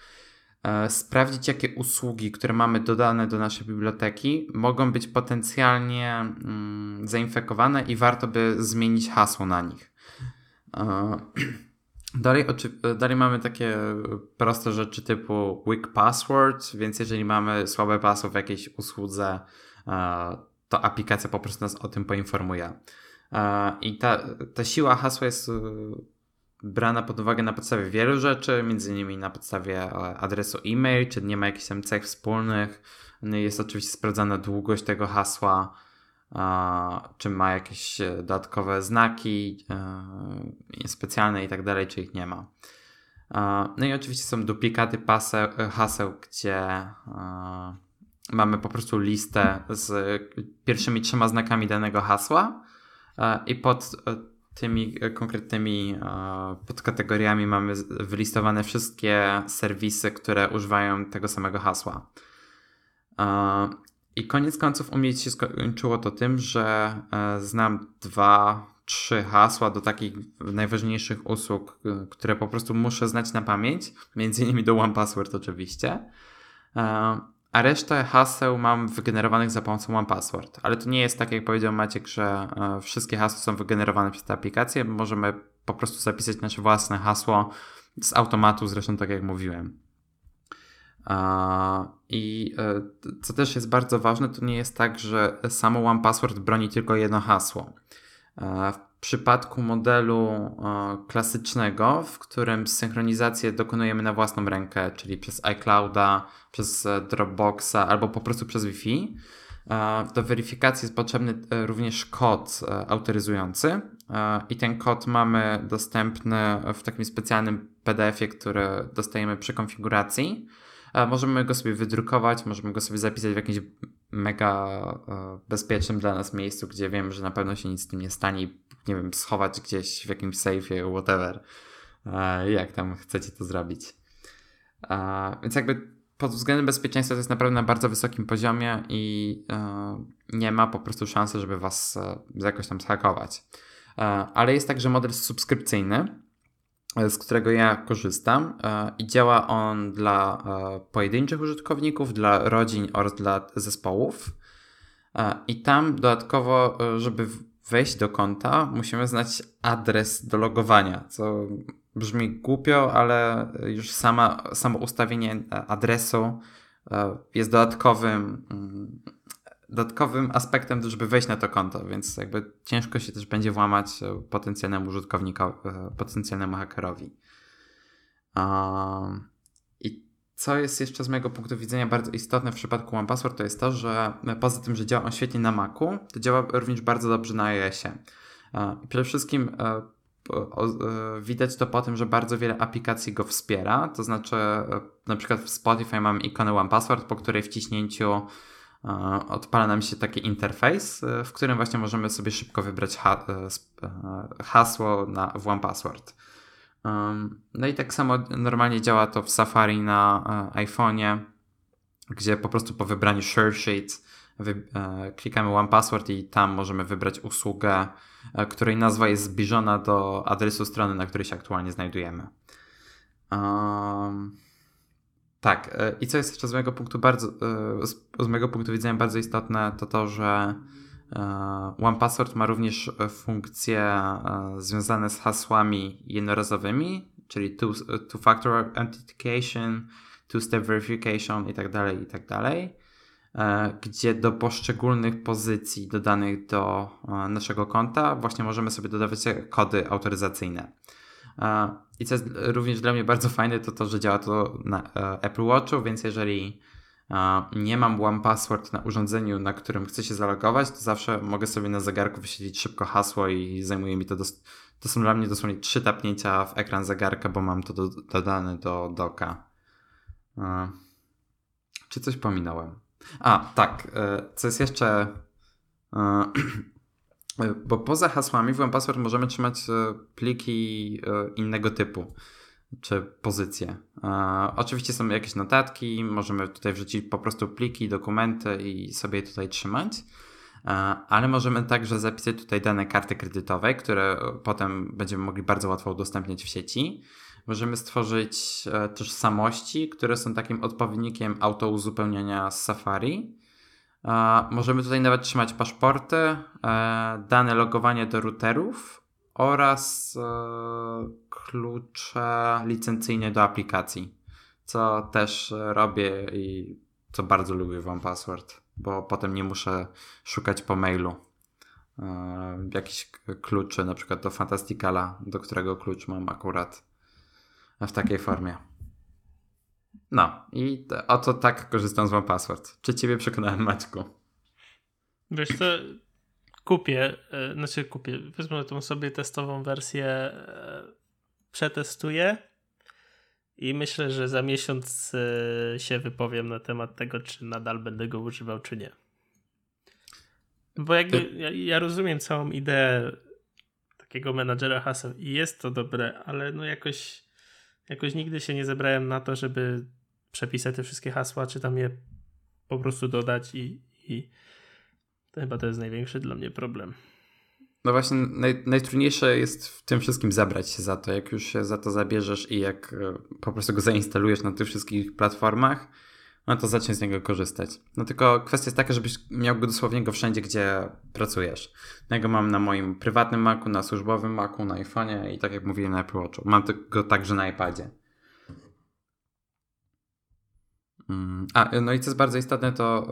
sprawdzić jakie usługi, które mamy dodane do naszej biblioteki mogą być potencjalnie mm, zainfekowane i warto by zmienić hasło na nich. Dalej, dalej mamy takie proste rzeczy typu weak password, więc jeżeli mamy słabe hasło w jakiejś usłudze, e, to aplikacja po prostu nas o tym poinformuje. E, I ta, ta siła hasła jest e, brana pod uwagę na podstawie wielu rzeczy, między innymi na podstawie adresu e-mail, czy nie ma jakichś tam cech wspólnych. No jest oczywiście sprawdzana długość tego hasła, czy ma jakieś e, dodatkowe znaki e, specjalne i tak dalej, czy ich nie ma. No i oczywiście są duplikaty paseł, e, haseł, gdzie mamy po prostu listę z pierwszymi trzema znakami danego hasła i pod tymi konkretnymi podkategoriami mamy wylistowane wszystkie serwisy, które używają tego samego hasła. I koniec końców u mnie się skończyło to tym, że e, znam dwa, trzy hasła do takich najważniejszych usług, e, które po prostu muszę znać na pamięć, między innymi do One Password oczywiście. E, a resztę haseł mam wygenerowanych za pomocą One Password. Ale to nie jest tak, jak powiedział Maciek, że wszystkie hasła są wygenerowane przez tę aplikację. Możemy po prostu zapisać nasze własne hasło z automatu, zresztą tak jak mówiłem. I e, co też jest bardzo ważne, to nie jest tak, że samo One Password broni tylko jedno hasło. Przypadku modelu e, klasycznego, w którym synchronizację dokonujemy na własną rękę, czyli przez iClouda, przez Dropboxa albo po prostu przez Wi-Fi, do weryfikacji jest potrzebny e, również kod autoryzujący i ten kod mamy dostępny w takim specjalnym PDF-ie, który dostajemy przy konfiguracji. Możemy go sobie wydrukować, możemy go sobie zapisać w jakimś mega e, bezpiecznym dla nas miejscu, gdzie wiem, że na pewno się nic z tym nie stanie i nie wiem, schować gdzieś w jakimś safe'ie, whatever. E, jak tam chcecie to zrobić. Więc jakby pod względem bezpieczeństwa to jest naprawdę na bardzo wysokim poziomie i e, nie ma po prostu szansy, żeby was jakoś tam zhakować. Ale jest także model subskrypcyjny, z którego ja korzystam e, i działa on dla e, pojedynczych użytkowników, dla rodzin oraz dla zespołów. E, I tam dodatkowo, żeby wejść do konta, musimy znać adres do logowania, co brzmi głupio, ale już sama, samo ustawienie adresu jest dodatkowym, mm, dodatkowym aspektem, żeby wejść na to konto, więc jakby ciężko się też będzie włamać potencjalnemu użytkownikowi, potencjalnemu hakerowi. I co jest jeszcze z mojego punktu widzenia bardzo istotne w przypadku OnePassword, to jest to, że poza tym, że działa on świetnie na Macu, to działa również bardzo dobrze na iOSie. Przede wszystkim e, e, widać to po tym, że bardzo wiele aplikacji go wspiera, to znaczy e, na przykład w Spotify mamy ikonę OnePassword, po której wciśnięciu odpala nam się taki interfejs, w którym właśnie możemy sobie szybko wybrać hasło na, w OnePassword. No i tak samo normalnie działa to w Safari na iPhone'ie, gdzie po prostu po wybraniu Share Sheets e, klikamy One Password i tam możemy wybrać usługę, e, której nazwa jest zbliżona do adresu strony, na której się aktualnie znajdujemy. Um, tak, e, i co jest jeszcze z mojego punktu bardzo, z, z mojego punktu widzenia bardzo istotne, to to, że OnePassword ma również funkcje związane z hasłami jednorazowymi, czyli two-factor authentication, two-step verification itd., tak itd., tak e, gdzie do poszczególnych pozycji dodanych do e, naszego konta właśnie możemy sobie dodawać kody autoryzacyjne. E, I co jest również dla mnie bardzo fajne, to to, że działa to na Apple Watchu, więc jeżeli nie mam one password na urządzeniu, na którym chcę się zalogować, to zawsze mogę sobie na zegarku wyświetlić szybko hasło i zajmuje mi to, dos- to są dla mnie dosłownie trzy tapnięcia w ekran zegarka, bo mam to do- dodane do doka. Czy coś pominąłem? A, tak. E, co jest jeszcze. E, bo poza hasłami w OnePassword możemy trzymać e, pliki innego typu czy pozycje. Oczywiście są jakieś notatki, możemy tutaj wrzucić po prostu pliki, dokumenty i sobie tutaj trzymać, ale możemy także zapisać tutaj dane karty kredytowej, które potem będziemy mogli bardzo łatwo udostępniać w sieci. Możemy stworzyć e, tożsamości, które są takim odpowiednikiem autouzupełniania z Safari. Możemy tutaj nawet trzymać paszporty, e, dane logowania do routerów oraz e, klucze licencyjne do aplikacji, co też robię i co bardzo lubię Wam Password, bo potem nie muszę szukać po mailu jakichś kluczy, na przykład do Fantasticala, do którego klucz mam akurat w takiej formie. No i oto tak korzystam z One Password. Czy ciebie przekonałem, Maćku? Wiesz co, kupię, e, znaczy kupię, wezmę tą sobie testową wersję, e, przetestuję i myślę, że za miesiąc e, się wypowiem na temat tego, czy nadal będę go używał, czy nie. Bo jakby ja, ja rozumiem całą ideę takiego menadżera haseł i jest to dobre, ale no jakoś jakoś nigdy się nie zebrałem na to, żeby przepisać te wszystkie hasła, czy tam je po prostu dodać i, i to chyba to jest największy dla mnie problem. No właśnie, naj, najtrudniejsze jest w tym wszystkim zabrać się za to. Jak już się za to zabierzesz i jak e, po prostu go zainstalujesz na tych wszystkich platformach, no to zacznij z niego korzystać. No tylko kwestia jest taka, żebyś miał go dosłownie go wszędzie, gdzie pracujesz. Ja go mam na moim prywatnym Macu, na służbowym Macu, na iPhone'ie i tak jak mówiłem na Apple Watchu. Mam go także na iPadzie. Mm, a, no i co jest bardzo istotne, to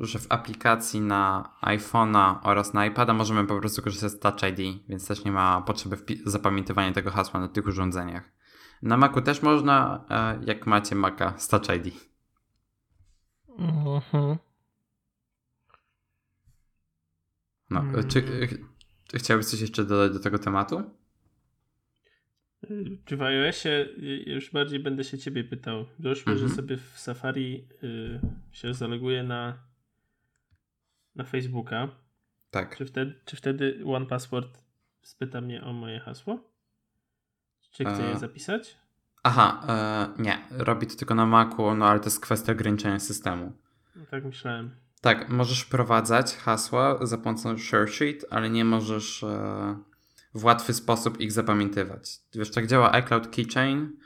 yy, że w aplikacji na iPhone'a oraz na iPada możemy po prostu korzystać z Touch ID, więc też nie ma potrzeby zapamiętywania tego hasła na tych urządzeniach. Na Macu też można, yy, jak macie Maca z Touch ID. Mhm. No, mm. czy, czy chciałbyś coś jeszcze dodać do tego tematu? Czy w iOSie już bardziej będę się ciebie pytał. Doszło, -hmm. że mhm. sobie w Safari y, się zaloguje na na Facebooka. Tak. Czy wtedy, czy wtedy One Password spyta mnie o moje hasło? Czy chcę je e, zapisać? Aha, e, nie. Robi to tylko na Macu, no ale to jest kwestia ograniczenia systemu. No, tak myślałem. Tak, możesz wprowadzać hasła za pomocą ShareSheet, ale nie możesz e, w łatwy sposób ich zapamiętywać. Wiesz, tak działa iCloud Keychain,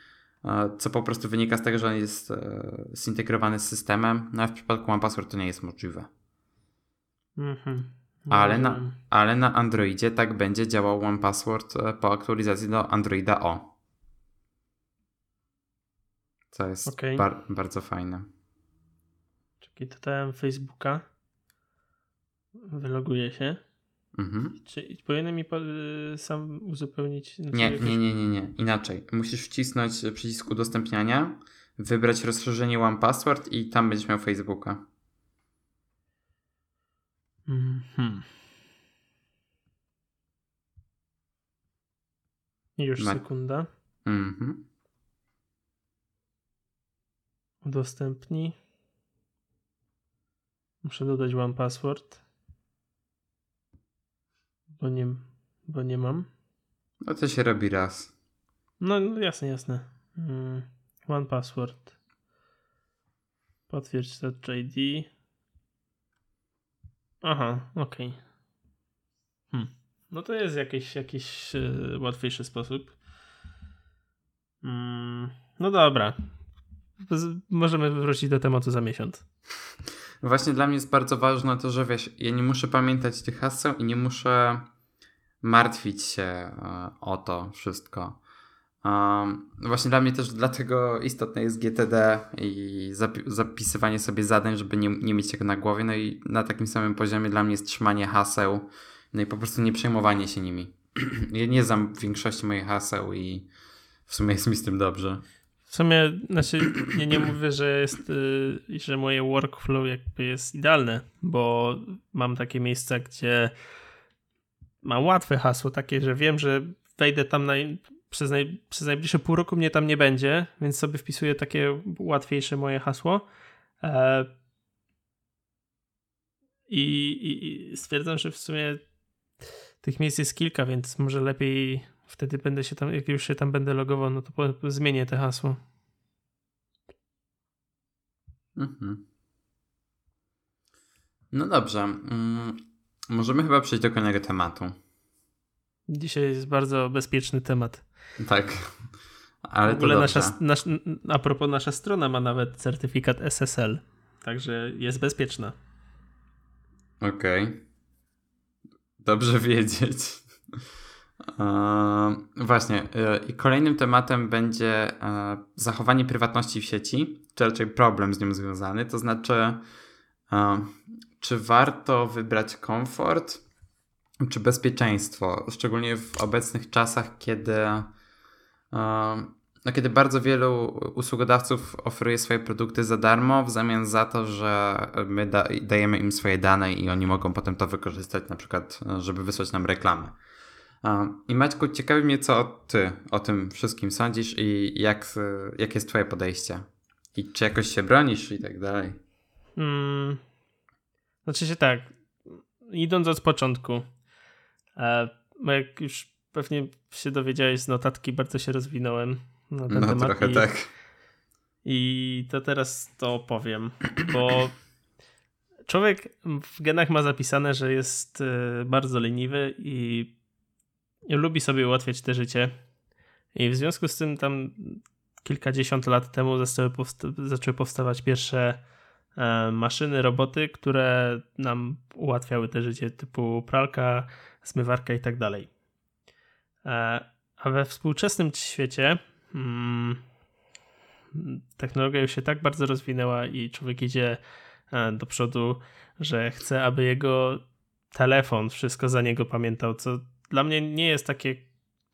e, co po prostu wynika z tego, że on jest e, zintegrowany z systemem, no a w przypadku OnePassword to nie jest możliwe. Mhm. Ale na, ale na Androidzie tak będzie działał OnePassword e, po aktualizacji do Androida O. Co jest okay. bar bardzo fajne. Czekaj, dodałem Facebooka. Wyloguję się. Mhm. Czy powinien mi sam uzupełnić? Nie, nie, nie, nie, nie. Inaczej. Musisz wcisnąć przycisk udostępniania, wybrać rozszerzenie One Password i tam będziesz miał Facebooka. Mhm. Już Ma... sekunda. Mhm. Udostępnij. Muszę dodać One Password. Bo nie, bo nie mam. No to się robi raz. No, no jasne, jasne. Mm, one Password. Potwierdź Touch ID. Aha, okej. Okay. Hmm. No to jest jakiś, jakiś yy, łatwiejszy sposób. Mm, no dobra. Z, możemy wrócić do tematu za miesiąc. Właśnie dla mnie jest bardzo ważne to, że wiesz, ja nie muszę pamiętać tych haseł i nie muszę martwić się e, o to wszystko. Właśnie dla mnie też dlatego istotne jest GTD i zapi zapisywanie sobie zadań, żeby nie, nie mieć tego na głowie. No i na takim samym poziomie dla mnie jest trzymanie haseł, no i po prostu nie przejmowanie się nimi. ja nie znam większości moich haseł i w sumie jest mi z tym dobrze. W sumie, znaczy, nie, nie mówię, że jest, y, że moje workflow jakby jest idealne, bo mam takie miejsca, gdzie mam łatwe hasło, takie, że wiem, że wejdę tam przez, naj, przez najbliższe pół roku mnie tam nie będzie, więc sobie wpisuję takie łatwiejsze moje hasło. E, i, I stwierdzam, że w sumie tych miejsc jest kilka, więc może lepiej wtedy będę się tam, jak już się tam będę logował, no to po, zmienię te hasło. Mhm. No dobrze. Mm, możemy chyba przejść do kolejnego tematu. Dzisiaj jest bardzo bezpieczny temat. Tak. Ale w ogóle nasza, nasz, a propos, nasza strona ma nawet certyfikat SSL, także jest bezpieczna. Okej. Okay. Dobrze wiedzieć. Eee, właśnie. E, I kolejnym tematem będzie e, zachowanie prywatności w sieci, czy raczej problem z nią związany. To znaczy, e, czy warto wybrać komfort, czy bezpieczeństwo, szczególnie w obecnych czasach, kiedy, no, kiedy bardzo wielu usługodawców oferuje swoje produkty za darmo, w zamian za to, że my da dajemy im swoje dane i oni mogą potem to wykorzystać, na przykład, żeby wysłać nam reklamę. I Maćku, ciekawi mnie, co ty o tym wszystkim sądzisz i jak, jakie jest twoje podejście? I czy jakoś się bronisz i tak dalej? Hmm. Znaczy się tak, idąc od początku, e, jak już pewnie się dowiedziałeś z notatki, bardzo się rozwinąłem na ten no, temat. trochę i, tak. I to teraz to opowiem, bo człowiek w genach ma zapisane, że jest e, bardzo leniwy i lubi sobie ułatwiać te życie. I w związku z tym tam kilkadziesiąt lat temu zaczęły, powsta zaczęły powstawać pierwsze e, maszyny, roboty, które nam ułatwiały te życie, typu pralka, zmywarka i tak dalej. E, a we współczesnym świecie mm, technologia już się tak bardzo rozwinęła i człowiek idzie e, do przodu, że chce, aby jego telefon wszystko za niego pamiętał, co dla mnie nie jest takie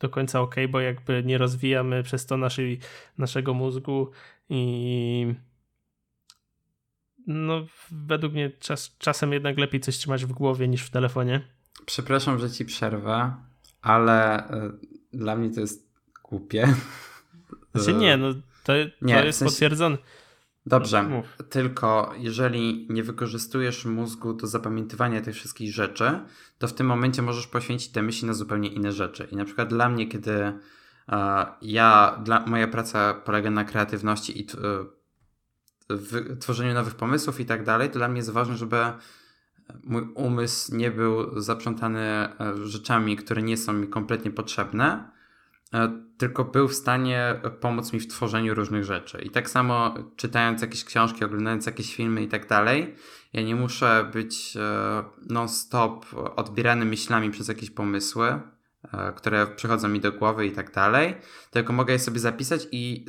do końca ok, bo jakby nie rozwijamy przez to naszej, naszego mózgu i no według mnie czas, czasem jednak lepiej coś trzymać w głowie niż w telefonie. Przepraszam, że ci przerwę, ale y, dla mnie to jest głupie. Znaczy nie, no to, nie, to jest w sensie... potwierdzone. Dobrze, tylko jeżeli nie wykorzystujesz mózgu do zapamiętywania tych wszystkich rzeczy, to w tym momencie możesz poświęcić te myśli na zupełnie inne rzeczy. I na przykład dla mnie, kiedy e, ja, dla, moja praca polega na kreatywności i w tworzeniu nowych pomysłów i tak dalej, to dla mnie jest ważne, żeby mój umysł nie był zaprzątany e, rzeczami, które nie są mi kompletnie potrzebne, E, tylko był w stanie pomóc mi w tworzeniu różnych rzeczy. I tak samo czytając jakieś książki, oglądając jakieś filmy i tak dalej, ja nie muszę być e, non-stop odbierany myślami przez jakieś pomysły, e, które przychodzą mi do głowy i tak dalej, tylko mogę je sobie zapisać i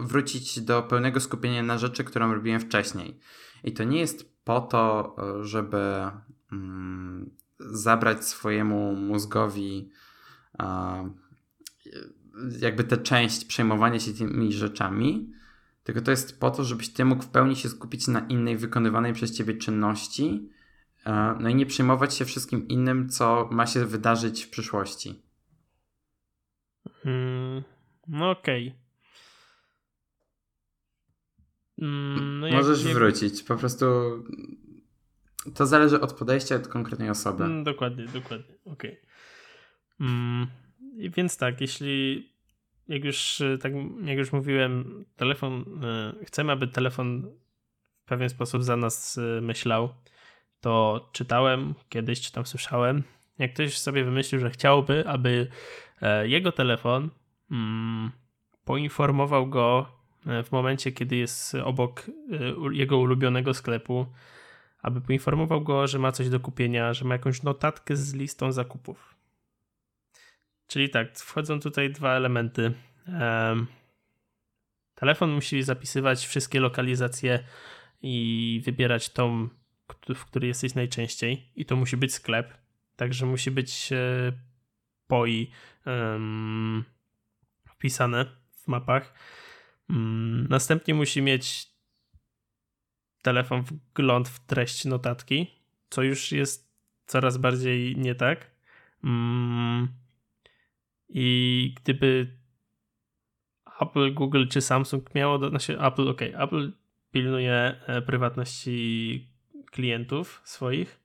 wrócić do pełnego skupienia na rzeczy, którą robiłem wcześniej. I to nie jest po to, żeby mm, zabrać swojemu mózgowi jakby tę część przejmowania się tymi rzeczami, tylko to jest po to, żebyś ty mógł w pełni się skupić na innej wykonywanej przez ciebie czynności, no i nie przejmować się wszystkim innym, co ma się wydarzyć w przyszłości. Mm, no okej. Okay. Mm, no Możesz jak... wrócić. Po prostu to zależy od podejścia od konkretnej osoby. Mm, dokładnie, dokładnie. Okej. Okay. Więc tak, jeśli jak już, tak, jak już mówiłem, telefon, e, chcemy, aby telefon w pewien sposób za nas e, myślał, to czytałem kiedyś, czy tam słyszałem, jak ktoś sobie wymyślił, że chciałby, aby e, jego telefon mm, poinformował go w momencie, kiedy jest obok jego ulubionego sklepu, aby poinformował go, że ma coś do kupienia, że ma jakąś notatkę z listą zakupów. Czyli tak, wchodzą tutaj dwa elementy. Telefon musi zapisywać wszystkie lokalizacje i wybierać tą, w której jesteś najczęściej. I to musi być sklep. Także musi być e, POI um, wpisane w mapach. Um, następnie musi mieć telefon wgląd w treść notatki, co już jest coraz bardziej nie tak. Um, I gdyby Apple, Google czy Samsung miało, do, znaczy Apple, ok, Apple pilnuje e, prywatności klientów swoich,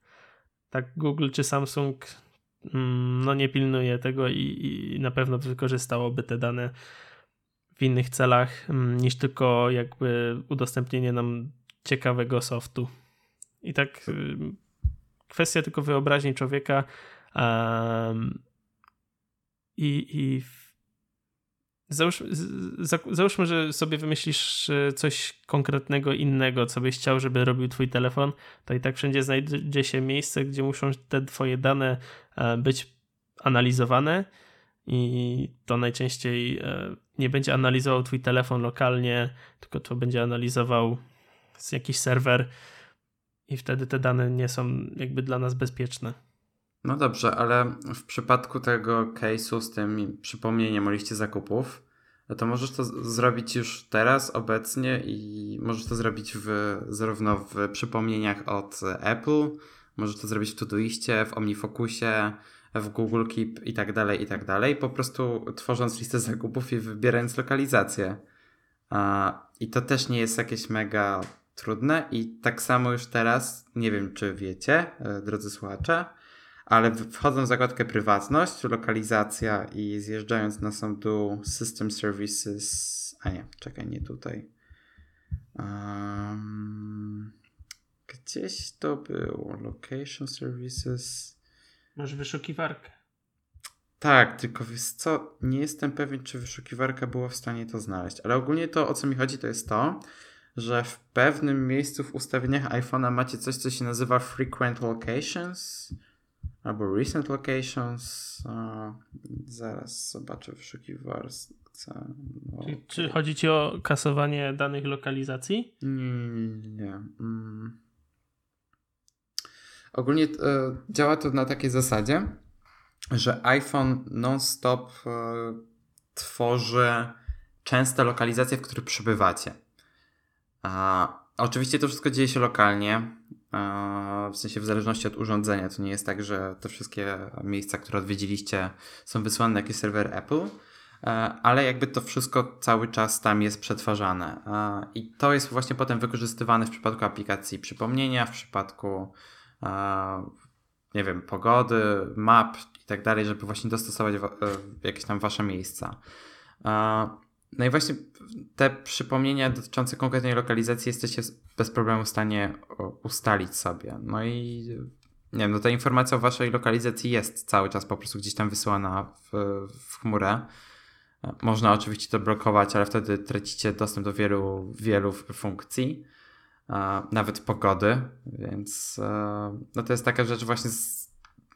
tak Google czy Samsung mm, no nie pilnuje tego i, i na pewno wykorzystałoby te dane w innych celach mm, niż tylko jakby udostępnienie nam ciekawego softu. I tak y, kwestia tylko wyobraźni człowieka um, i, i Załóż, załóżmy, że sobie wymyślisz e, coś konkretnego innego, co byś chciał, żeby robił twój telefon, to i tak wszędzie znajdzie się miejsce, gdzie muszą te twoje dane e, być analizowane i to najczęściej e, nie będzie analizował twój telefon lokalnie, tylko to będzie analizował jakiś serwer i wtedy te dane nie są jakby dla nas bezpieczne. No dobrze, ale w przypadku tego case'u z tym przypomnieniem o liście zakupów, no to możesz to zrobić już teraz, obecnie i możesz to zrobić w, zarówno w przypomnieniach od Apple, możesz to zrobić w Todoistie, w OmniFocusie, w Google Keep i tak dalej, i tak dalej. Po prostu tworząc listę zakupów i wybierając lokalizację. I to też nie jest jakieś mega trudne i tak samo już teraz, nie wiem czy wiecie, e, drodzy słuchacze, ale wchodząc w zakładkę prywatność, lokalizacja i zjeżdżając na sam dół System Services, a nie, czekaj, nie tutaj. Um, gdzieś to było. Location Services. Masz wyszukiwarkę. Tak, tylko wiesz co, nie jestem pewien, czy wyszukiwarka była w stanie to znaleźć, ale ogólnie to, o co mi chodzi, to jest to, że w pewnym miejscu w ustawieniach iPhone'a macie coś, co się nazywa Frequent Locations albo recent locations. zaraz zobaczę w wyszukiwarce. No, czy, czy, chodzi ci o kasowanie danych lokalizacji? Nie. nie. Mm. Ogólnie e, działa to na takiej zasadzie, że iPhone non-stop e, tworzy częste lokalizacje, w których przebywacie. A, oczywiście to wszystko dzieje się lokalnie, w sensie w zależności od urządzenia. To nie jest tak, że te wszystkie miejsca, które odwiedziliście, są wysłane na jakiś serwer Apple, e, ale jakby to wszystko cały czas tam jest przetwarzane. I to jest właśnie potem wykorzystywane w przypadku aplikacji przypomnienia, w przypadku nie wiem, pogody, map i tak dalej, żeby właśnie dostosować e, jakieś tam wasze miejsca. No i właśnie te przypomnienia dotyczące konkretnej lokalizacji jesteście bez problemu w stanie ustalić sobie. No i nie wiem, no ta informacja o waszej lokalizacji jest cały czas po prostu gdzieś tam wysyłana w, w chmurę. Można oczywiście to blokować, ale wtedy tracicie dostęp do wielu, wielu funkcji, nawet pogody, więc e, no to jest taka rzecz właśnie z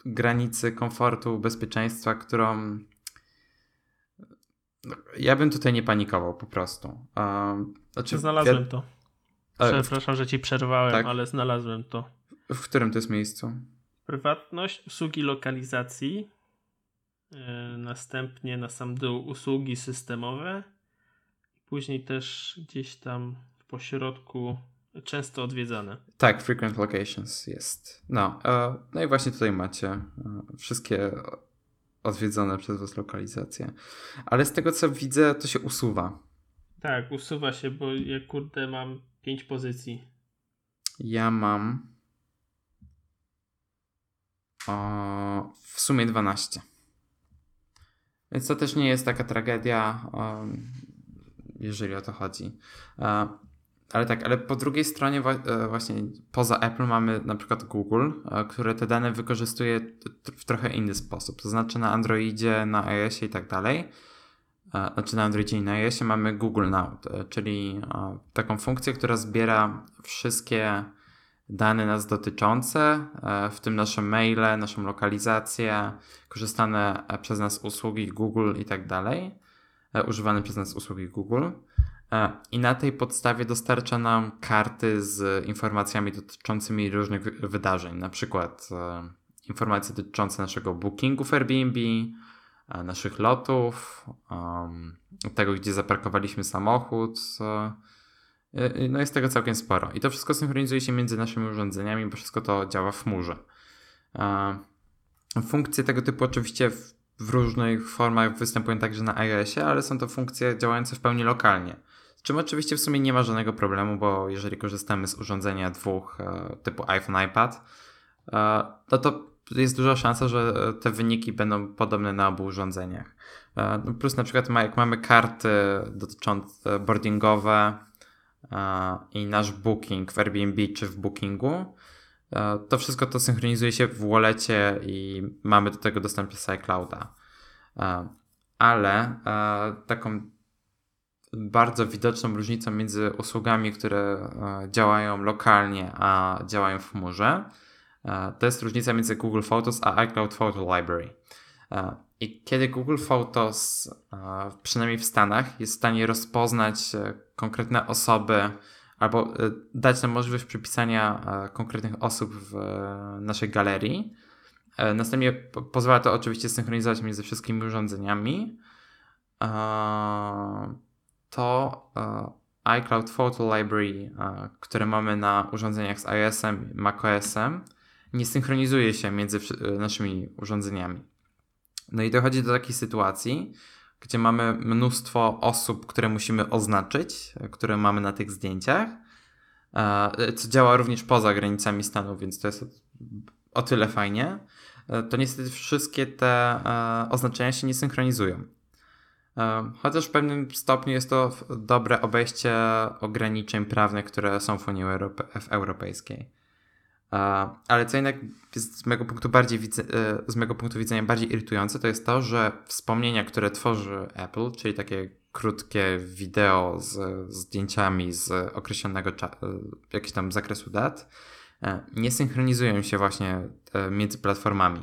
granicy komfortu, bezpieczeństwa, którą ja bym tutaj nie panikował po prostu. Um, znaczy, Znalazłem to. Przepraszam, że ci przerwałem, tak? ale znalazłem to. W którym to jest miejscu? prywatność, usługi lokalizacji, e, następnie na sam dół usługi systemowe, później też gdzieś tam w pośrodku często odwiedzane. Tak, frequent locations jest. No, e, no i właśnie tutaj macie e, wszystkie odwiedzone przez Was lokalizacje. Ale z tego co widzę, to się usuwa. Tak, usuwa się, bo ja kurde mam 5 pozycji. Ja mam o, w sumie 12. Więc to też nie jest taka tragedia, jeżeli o to chodzi. E, ale tak, ale po drugiej stronie e, właśnie poza Apple mamy na przykład Google, e, które te dane wykorzystuje w trochę inny sposób. To znaczy na Androidzie, na iOSie i tak dalej. Znaczy na Androidzie i na iOSie mamy Google Now, czyli taką funkcję, która zbiera wszystkie dane nas dotyczące, w tym nasze maile, naszą lokalizację, korzystane przez nas usługi Google i tak dalej, używane przez nas usługi Google. E, I na tej podstawie dostarcza nam karty z informacjami dotyczącymi różnych wydarzeń, na przykład e, informacje dotyczące naszego bookingu w Airbnb, e, naszych lotów, tego, gdzie zaparkowaliśmy samochód. No jest tego całkiem sporo. I to wszystko synchronizuje się między naszymi urządzeniami, bo wszystko to działa w chmurze. Funkcje tego typu oczywiście w różnych formach występują także na iOSie, ale są to funkcje działające w pełni lokalnie czym oczywiście w sumie nie ma żadnego problemu, bo jeżeli korzystamy z urządzenia dwóch e, typu iPhone, iPad, e, no to jest duża szansa, że te wyniki będą podobne na obu urządzeniach. E, no plus na przykład jak mamy karty dotyczące boardingowe i nasz booking w Airbnb czy w Bookingu, to wszystko to synchronizuje się w walletie i mamy do tego dostęp przez iClouda. Ale taką bardzo widoczną różnicą między usługami, które e, działają lokalnie, a działają w chmurze. E, to jest różnica między Google Photos a iCloud Photo Library. E, I kiedy Google Photos, przynajmniej w Stanach, jest w stanie rozpoznać konkretne osoby albo dać nam możliwość przypisania konkretnych osób w naszej galerii, następnie pozwala to oczywiście synchronizować między wszystkimi urządzeniami to e, iCloud Photo Library, e, które mamy na urządzeniach z iOS-em, macOS-em, nie synchronizuje się między e, naszymi urządzeniami. No i dochodzi do takiej sytuacji, gdzie mamy mnóstwo osób, które musimy oznaczyć, które mamy na tych zdjęciach, co działa również poza granicami stanu, więc to jest o tyle fajnie. To niestety wszystkie te oznaczenia się nie synchronizują. Chociaż w pewnym stopniu jest to dobre obejście ograniczeń prawnych, które są w Unii Europe w Europejskiej. Ale co jednak z mojego punktu bardziej e, z mojego punktu widzenia bardziej irytujące, to jest to, że wspomnienia, które tworzy Apple, czyli takie krótkie wideo z zdjęciami z określonego e, jakiegoś tam zakresu dat, e, nie synchronizują się właśnie między platformami.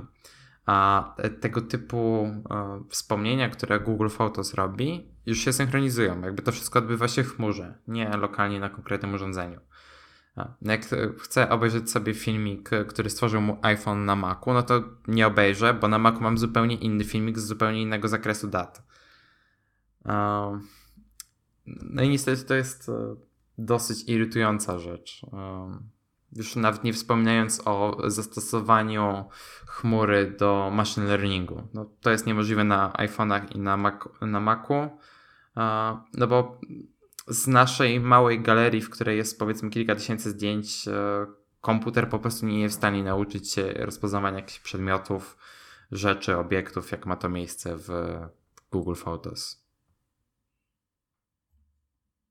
A tego typu e, wspomnienia, które Google Photos robi, już się synchronizują. Jakby to wszystko odbywa się w chmurze, nie lokalnie na konkretnym urządzeniu. No jak chcę obejrzeć sobie filmik, który stworzył mu iPhone na Macu, no to nie obejrzę, bo na Macu mam zupełnie inny filmik z zupełnie innego zakresu dat. No i niestety to jest e, dosyć irytująca rzecz. Już nawet nie wspominając o zastosowaniu chmury do machine learningu. No, to jest niemożliwe na iPhone'ach i na, Mac, na Macu, no bo z naszej małej galerii, w której jest powiedzmy kilka tysięcy zdjęć, e, komputer po prostu nie jest w stanie nauczyć się rozpoznawania jakichś przedmiotów, rzeczy, obiektów, jak ma to miejsce w Google Photos.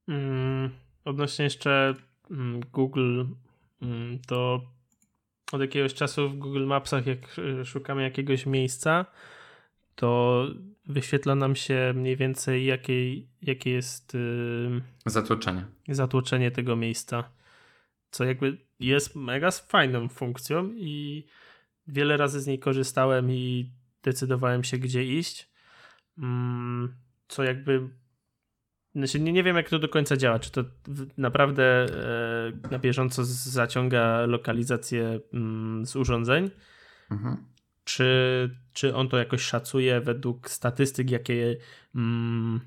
Mm, odnośnie jeszcze mm, Google to od jakiegoś czasu w Google Mapsach, jak szukamy jakiegoś miejsca, to wyświetla nam się mniej więcej, jakie, jakie jest yy, zatłoczenie. zatłoczenie tego miejsca. Co jakby jest mega fajną funkcją i wiele razy z niej korzystałem i decydowałem się, gdzie iść. Mm, co jakby znaczy nie, nie wiem, jak to do końca działa. Czy to naprawdę e, na bieżąco zaciąga lokalizację mm, z urządzeń, Mhm. Czy, czy on to jakoś szacuje według statystyk, jakie mm,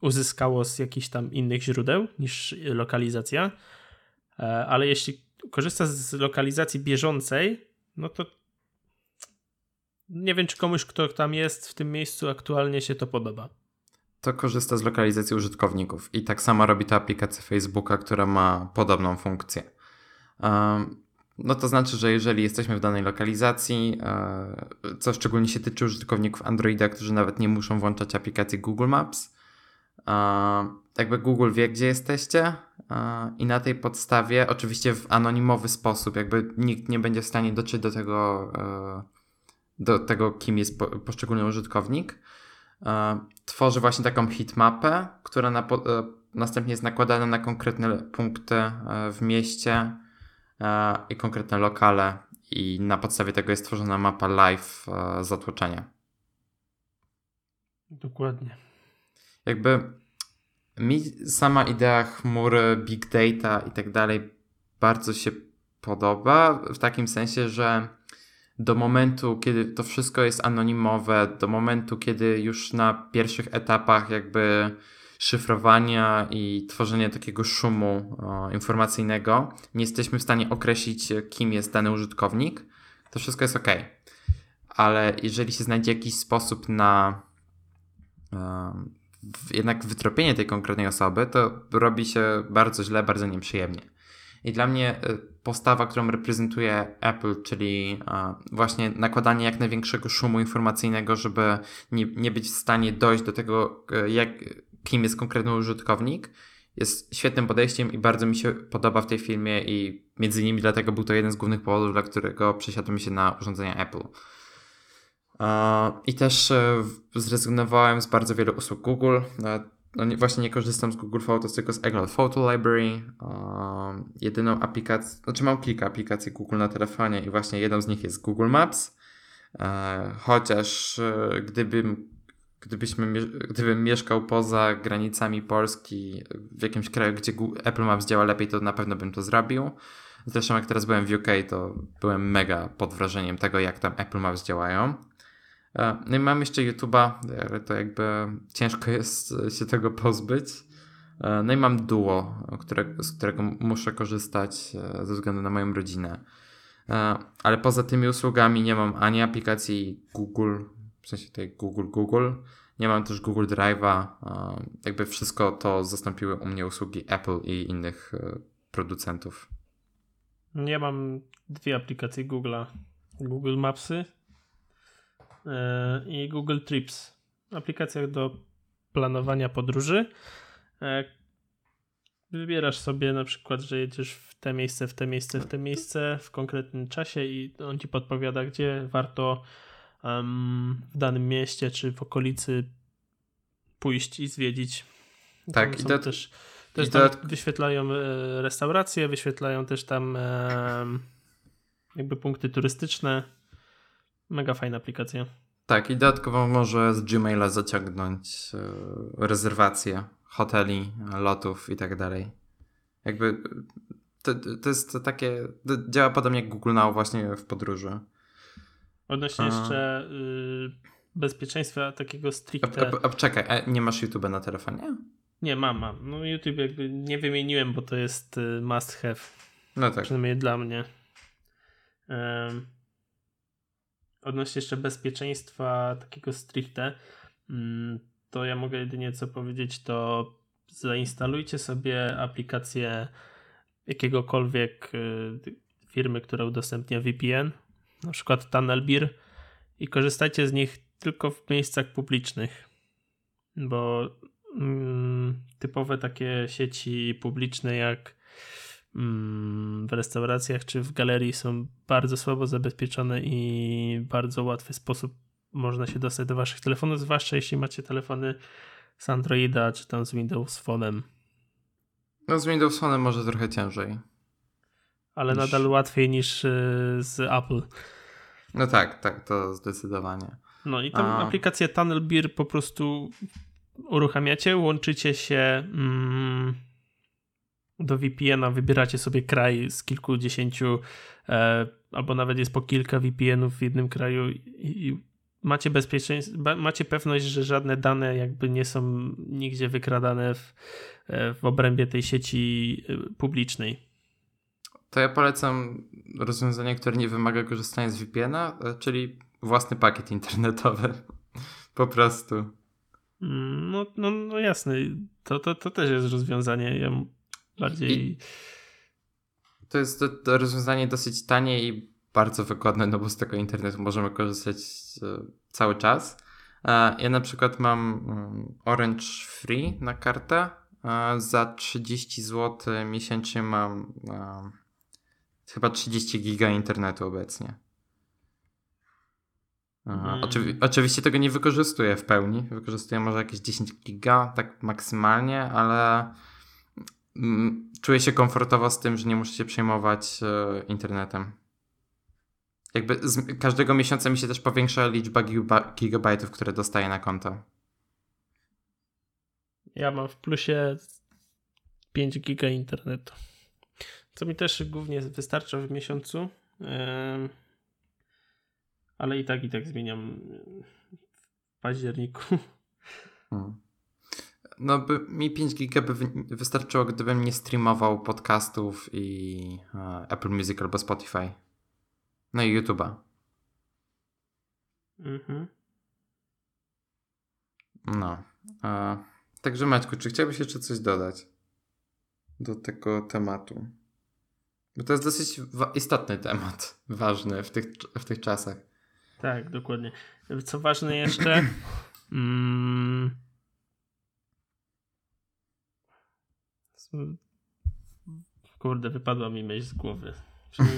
uzyskało z jakichś tam innych źródeł niż lokalizacja? E, ale jeśli korzysta z lokalizacji bieżącej, no to nie wiem, czy komuś, kto tam jest w tym miejscu, aktualnie się to podoba. To korzysta z lokalizacji użytkowników i tak samo robi to aplikacja Facebooka, która ma podobną funkcję. No to znaczy, że jeżeli jesteśmy w danej lokalizacji, e, co szczególnie się tyczy użytkowników Androida, którzy nawet nie muszą włączać aplikacji Google Maps, jakby Google wie, gdzie jesteście i na tej podstawie, oczywiście w anonimowy sposób, jakby nikt nie będzie w stanie dotrzeć do tego, e, do tego kim jest poszczególny użytkownik, e, tworzy właśnie taką hitmapę, która na, następnie jest nakładana na konkretne punkty w mieście, E, i konkretne lokale i na podstawie tego jest tworzona mapa live e, z otoczenia. Dokładnie. Jakby mi sama idea chmury, big data i tak dalej bardzo się podoba w takim sensie, że do momentu, kiedy to wszystko jest anonimowe, do momentu, kiedy już na pierwszych etapach jakby szyfrowania i tworzenia takiego szumu o, informacyjnego nie jesteśmy w stanie określić, kim jest dany użytkownik, to wszystko jest ok. Ale jeżeli się znajdzie jakiś sposób na jednak wytropienie tej konkretnej osoby, to robi się bardzo źle, bardzo nieprzyjemnie. I dla mnie e, postawa, którą reprezentuje Apple, czyli właśnie nakładanie jak największego szumu informacyjnego, żeby nie, nie być w stanie dojść do tego, e, jak, kim jest konkretny użytkownik, jest świetnym podejściem i bardzo mi się podoba w tej filmie i między innymi dlatego był to jeden z głównych powodów, dla którego przesiadłem się na urządzenia Apple. I też e, zrezygnowałem z bardzo wielu usług Google. E, no właśnie nie korzystam z Google Photos, tylko z iCloud Photo Library. Jedyną aplikację, znaczy mam kilka aplikacji Google na telefonie i właśnie jedną z nich jest Google Maps. E, chociaż gdybym gdybyśmy, gdybym mieszkał poza granicami Polski, w jakimś kraju, gdzie Apple Maps działa lepiej, to na pewno bym to zrobił. Zresztą jak teraz byłem w UK, to byłem mega pod wrażeniem tego, jak tam Apple Maps działają. E, no i mam jeszcze YouTube'a, ale to jakby ciężko jest się tego pozbyć. E, no i mam Duo, które, z którego muszę korzystać e, ze względu na moją rodzinę. Ale poza tymi usługami nie mam ani aplikacji Google, w sensie tej Google Google. Nie mam też Google Drive'a. Jakby wszystko to zastąpiły u mnie usługi Apple i innych e, producentów. Ja mam dwie aplikacje Google'a. Google Mapsy e, i Google Trips. Aplikacja do planowania podróży. E, wybierasz sobie na przykład, że jedziesz w te miejsce, w te miejsce, w te miejsce w konkretnym czasie i on ci podpowiada, gdzie warto um, w danym mieście czy w okolicy pójść i zwiedzić. Tak, i to, też, też i tam wyświetlają e, restauracje, wyświetlają też tam e, jakby punkty turystyczne. Mega fajna aplikacja. Tak, i dodatkowo może z Gmaila zaciągnąć e, rezerwacje hoteli, lotów i tak dalej. Jakby to, to jest takie, to działa podobnie jak Google Now właśnie w podróży. Odnośnie a... jeszcze y, bezpieczeństwa takiego stricte... A, a, a, czekaj, a nie masz YouTube na telefonie? Nie, mam, mam. No YouTube jakby nie wymieniłem, bo to jest y, must have. No tak. Przynajmniej dla mnie. Um, odnośnie jeszcze bezpieczeństwa takiego stricte, um, to ja mogę jedynie co powiedzieć, to zainstalujcie sobie aplikację jakiegokolwiek y, firmy, która udostępnia VPN na przykład Tunnelbeer i korzystajcie z nich tylko w miejscach publicznych, bo mm, typowe takie sieci publiczne jak mm, w restauracjach czy w galerii są bardzo słabo zabezpieczone i bardzo łatwy sposób można się dostać do waszych telefonów, zwłaszcza jeśli macie telefony z Androida czy tam z Windows Phone'em. No z Windows Phone'em może trochę ciężej ale niż... nadal łatwiej niż y, z Apple. No tak, tak, to zdecydowanie. No i tam A... aplikację Tunnelbeer po prostu uruchamiacie, łączycie się mm, do VPN-a, wybieracie sobie kraj z kilkudziesięciu e, albo nawet jest po kilka VPN-ów w jednym kraju i, i macie bezpieczeństwo, macie pewność, że żadne dane jakby nie są nigdzie wykradane w, e, w obrębie tej sieci e, publicznej. To ja polecam rozwiązanie, które nie wymaga korzystania z VPN-a, e, czyli własny pakiet internetowy. po prostu. Mm, no, no, no jasne, to, to, to też jest rozwiązanie. Ja bardziej. I to jest to, to rozwiązanie dosyć tanie i bardzo wygodne, no bo z tego internetu możemy korzystać e, cały czas. E, ja na przykład mam mm, Orange Free na kartę. E, za 30 zł miesięcznie mam chyba 30 giga internetu obecnie. Mhm. Oczywi oczywiście tego nie wykorzystuję w pełni. Wykorzystuję może jakieś 10 giga, tak maksymalnie, ale czuję się komfortowo z tym, że nie muszę się przejmować e, internetem. Jakby z każdego miesiąca mi się też powiększa liczba gigabajtów, które dostaję na konto. Ja mam w plusie 5 giga internetu. Co mi też głównie wystarcza w miesiącu. Ale i tak, i tak zmieniam w październiku. Hmm. No, by, mi 5 giga by wystarczyło, gdybym nie streamował podcastów i uh, Apple Music albo Spotify. No i YouTube'a. Mhm. No. Uh, także Maćku, czy chciałbyś jeszcze coś dodać do tego tematu? Bo to jest dosyć istotny temat, ważny w tych, w tych czasach. Tak, dokładnie. Co ważne jeszcze. mm, kurde, wypadła mi myśl z głowy.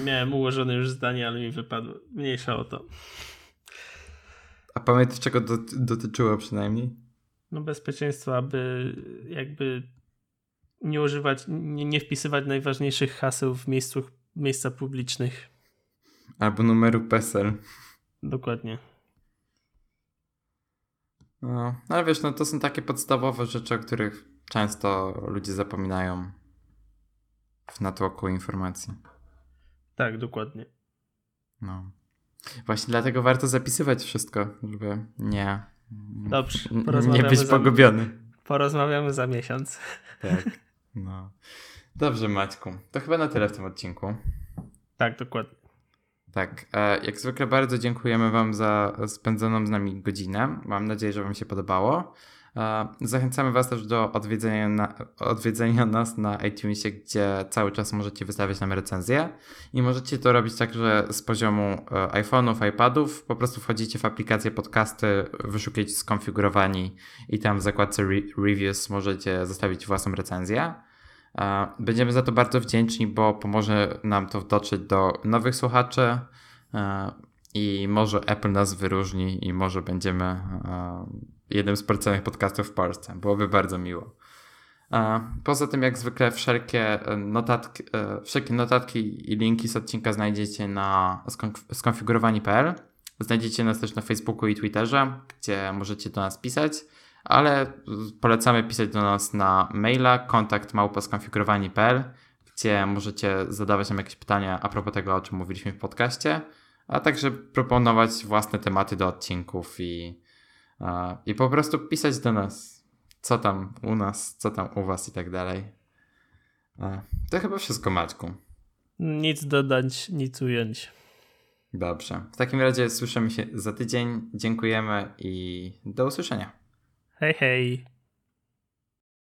Miałem ułożone już zdanie, ale mi wypadło. Mniejsza o to. A pamiętasz, czego do, dotyczyło przynajmniej? No bezpieczeństwa, aby jakby nie używać, nie, nie wpisywać najważniejszych haseł w miejscu, miejscach publicznych. Albo numeru PESEL. Dokładnie. No, ale wiesz, no to są takie podstawowe rzeczy, o których często ludzie zapominają w natłoku informacji. Tak, dokładnie. No. Właśnie dlatego warto zapisywać wszystko, żeby nie, Dobrze, nie być pogubiony. Za, porozmawiamy za miesiąc. Tak. No. Dobrze, Maćku. To chyba na tyle w tym odcinku. Tak, dokładnie. Tak, e, jak zwykle bardzo dziękujemy Wam za spędzoną z nami godzinę. Mam nadzieję, że Wam się podobało. E, zachęcamy Was też do odwiedzenia, na, odwiedzenia nas na iTunesie, gdzie cały czas możecie wystawiać nam recenzje i możecie to robić także z poziomu e, iPhone'ów, iPadów. Po prostu wchodzicie w aplikację podcasty, wyszukujecie skonfigurowani i tam w zakładce re reviews możecie zostawić własną recenzję. Będziemy za to bardzo wdzięczni, bo pomoże nam to dotrzeć do nowych słuchaczy i może Apple nas wyróżni i może będziemy jednym z polecanych podcastów w Polsce. Byłoby bardzo miło. Poza tym, jak zwykle, wszelkie notatki, e, wszelkie notatki i linki z odcinka znajdziecie na skonfigurowani.pl. Znajdziecie nas też na Facebooku i Twitterze, gdzie możecie do nas pisać ale polecamy pisać do nas na maila kontakt gdzie możecie zadawać nam jakieś pytania a propos tego, o czym mówiliśmy w podcaście, a także proponować własne tematy do odcinków i, i po prostu pisać do nas, co tam u nas, co tam u was i tak dalej. To chyba wszystko, Maćku. Nic dodać, nic ująć. Dobrze. W takim razie słyszymy się za tydzień. Dziękujemy i do usłyszenia. Hey, hey.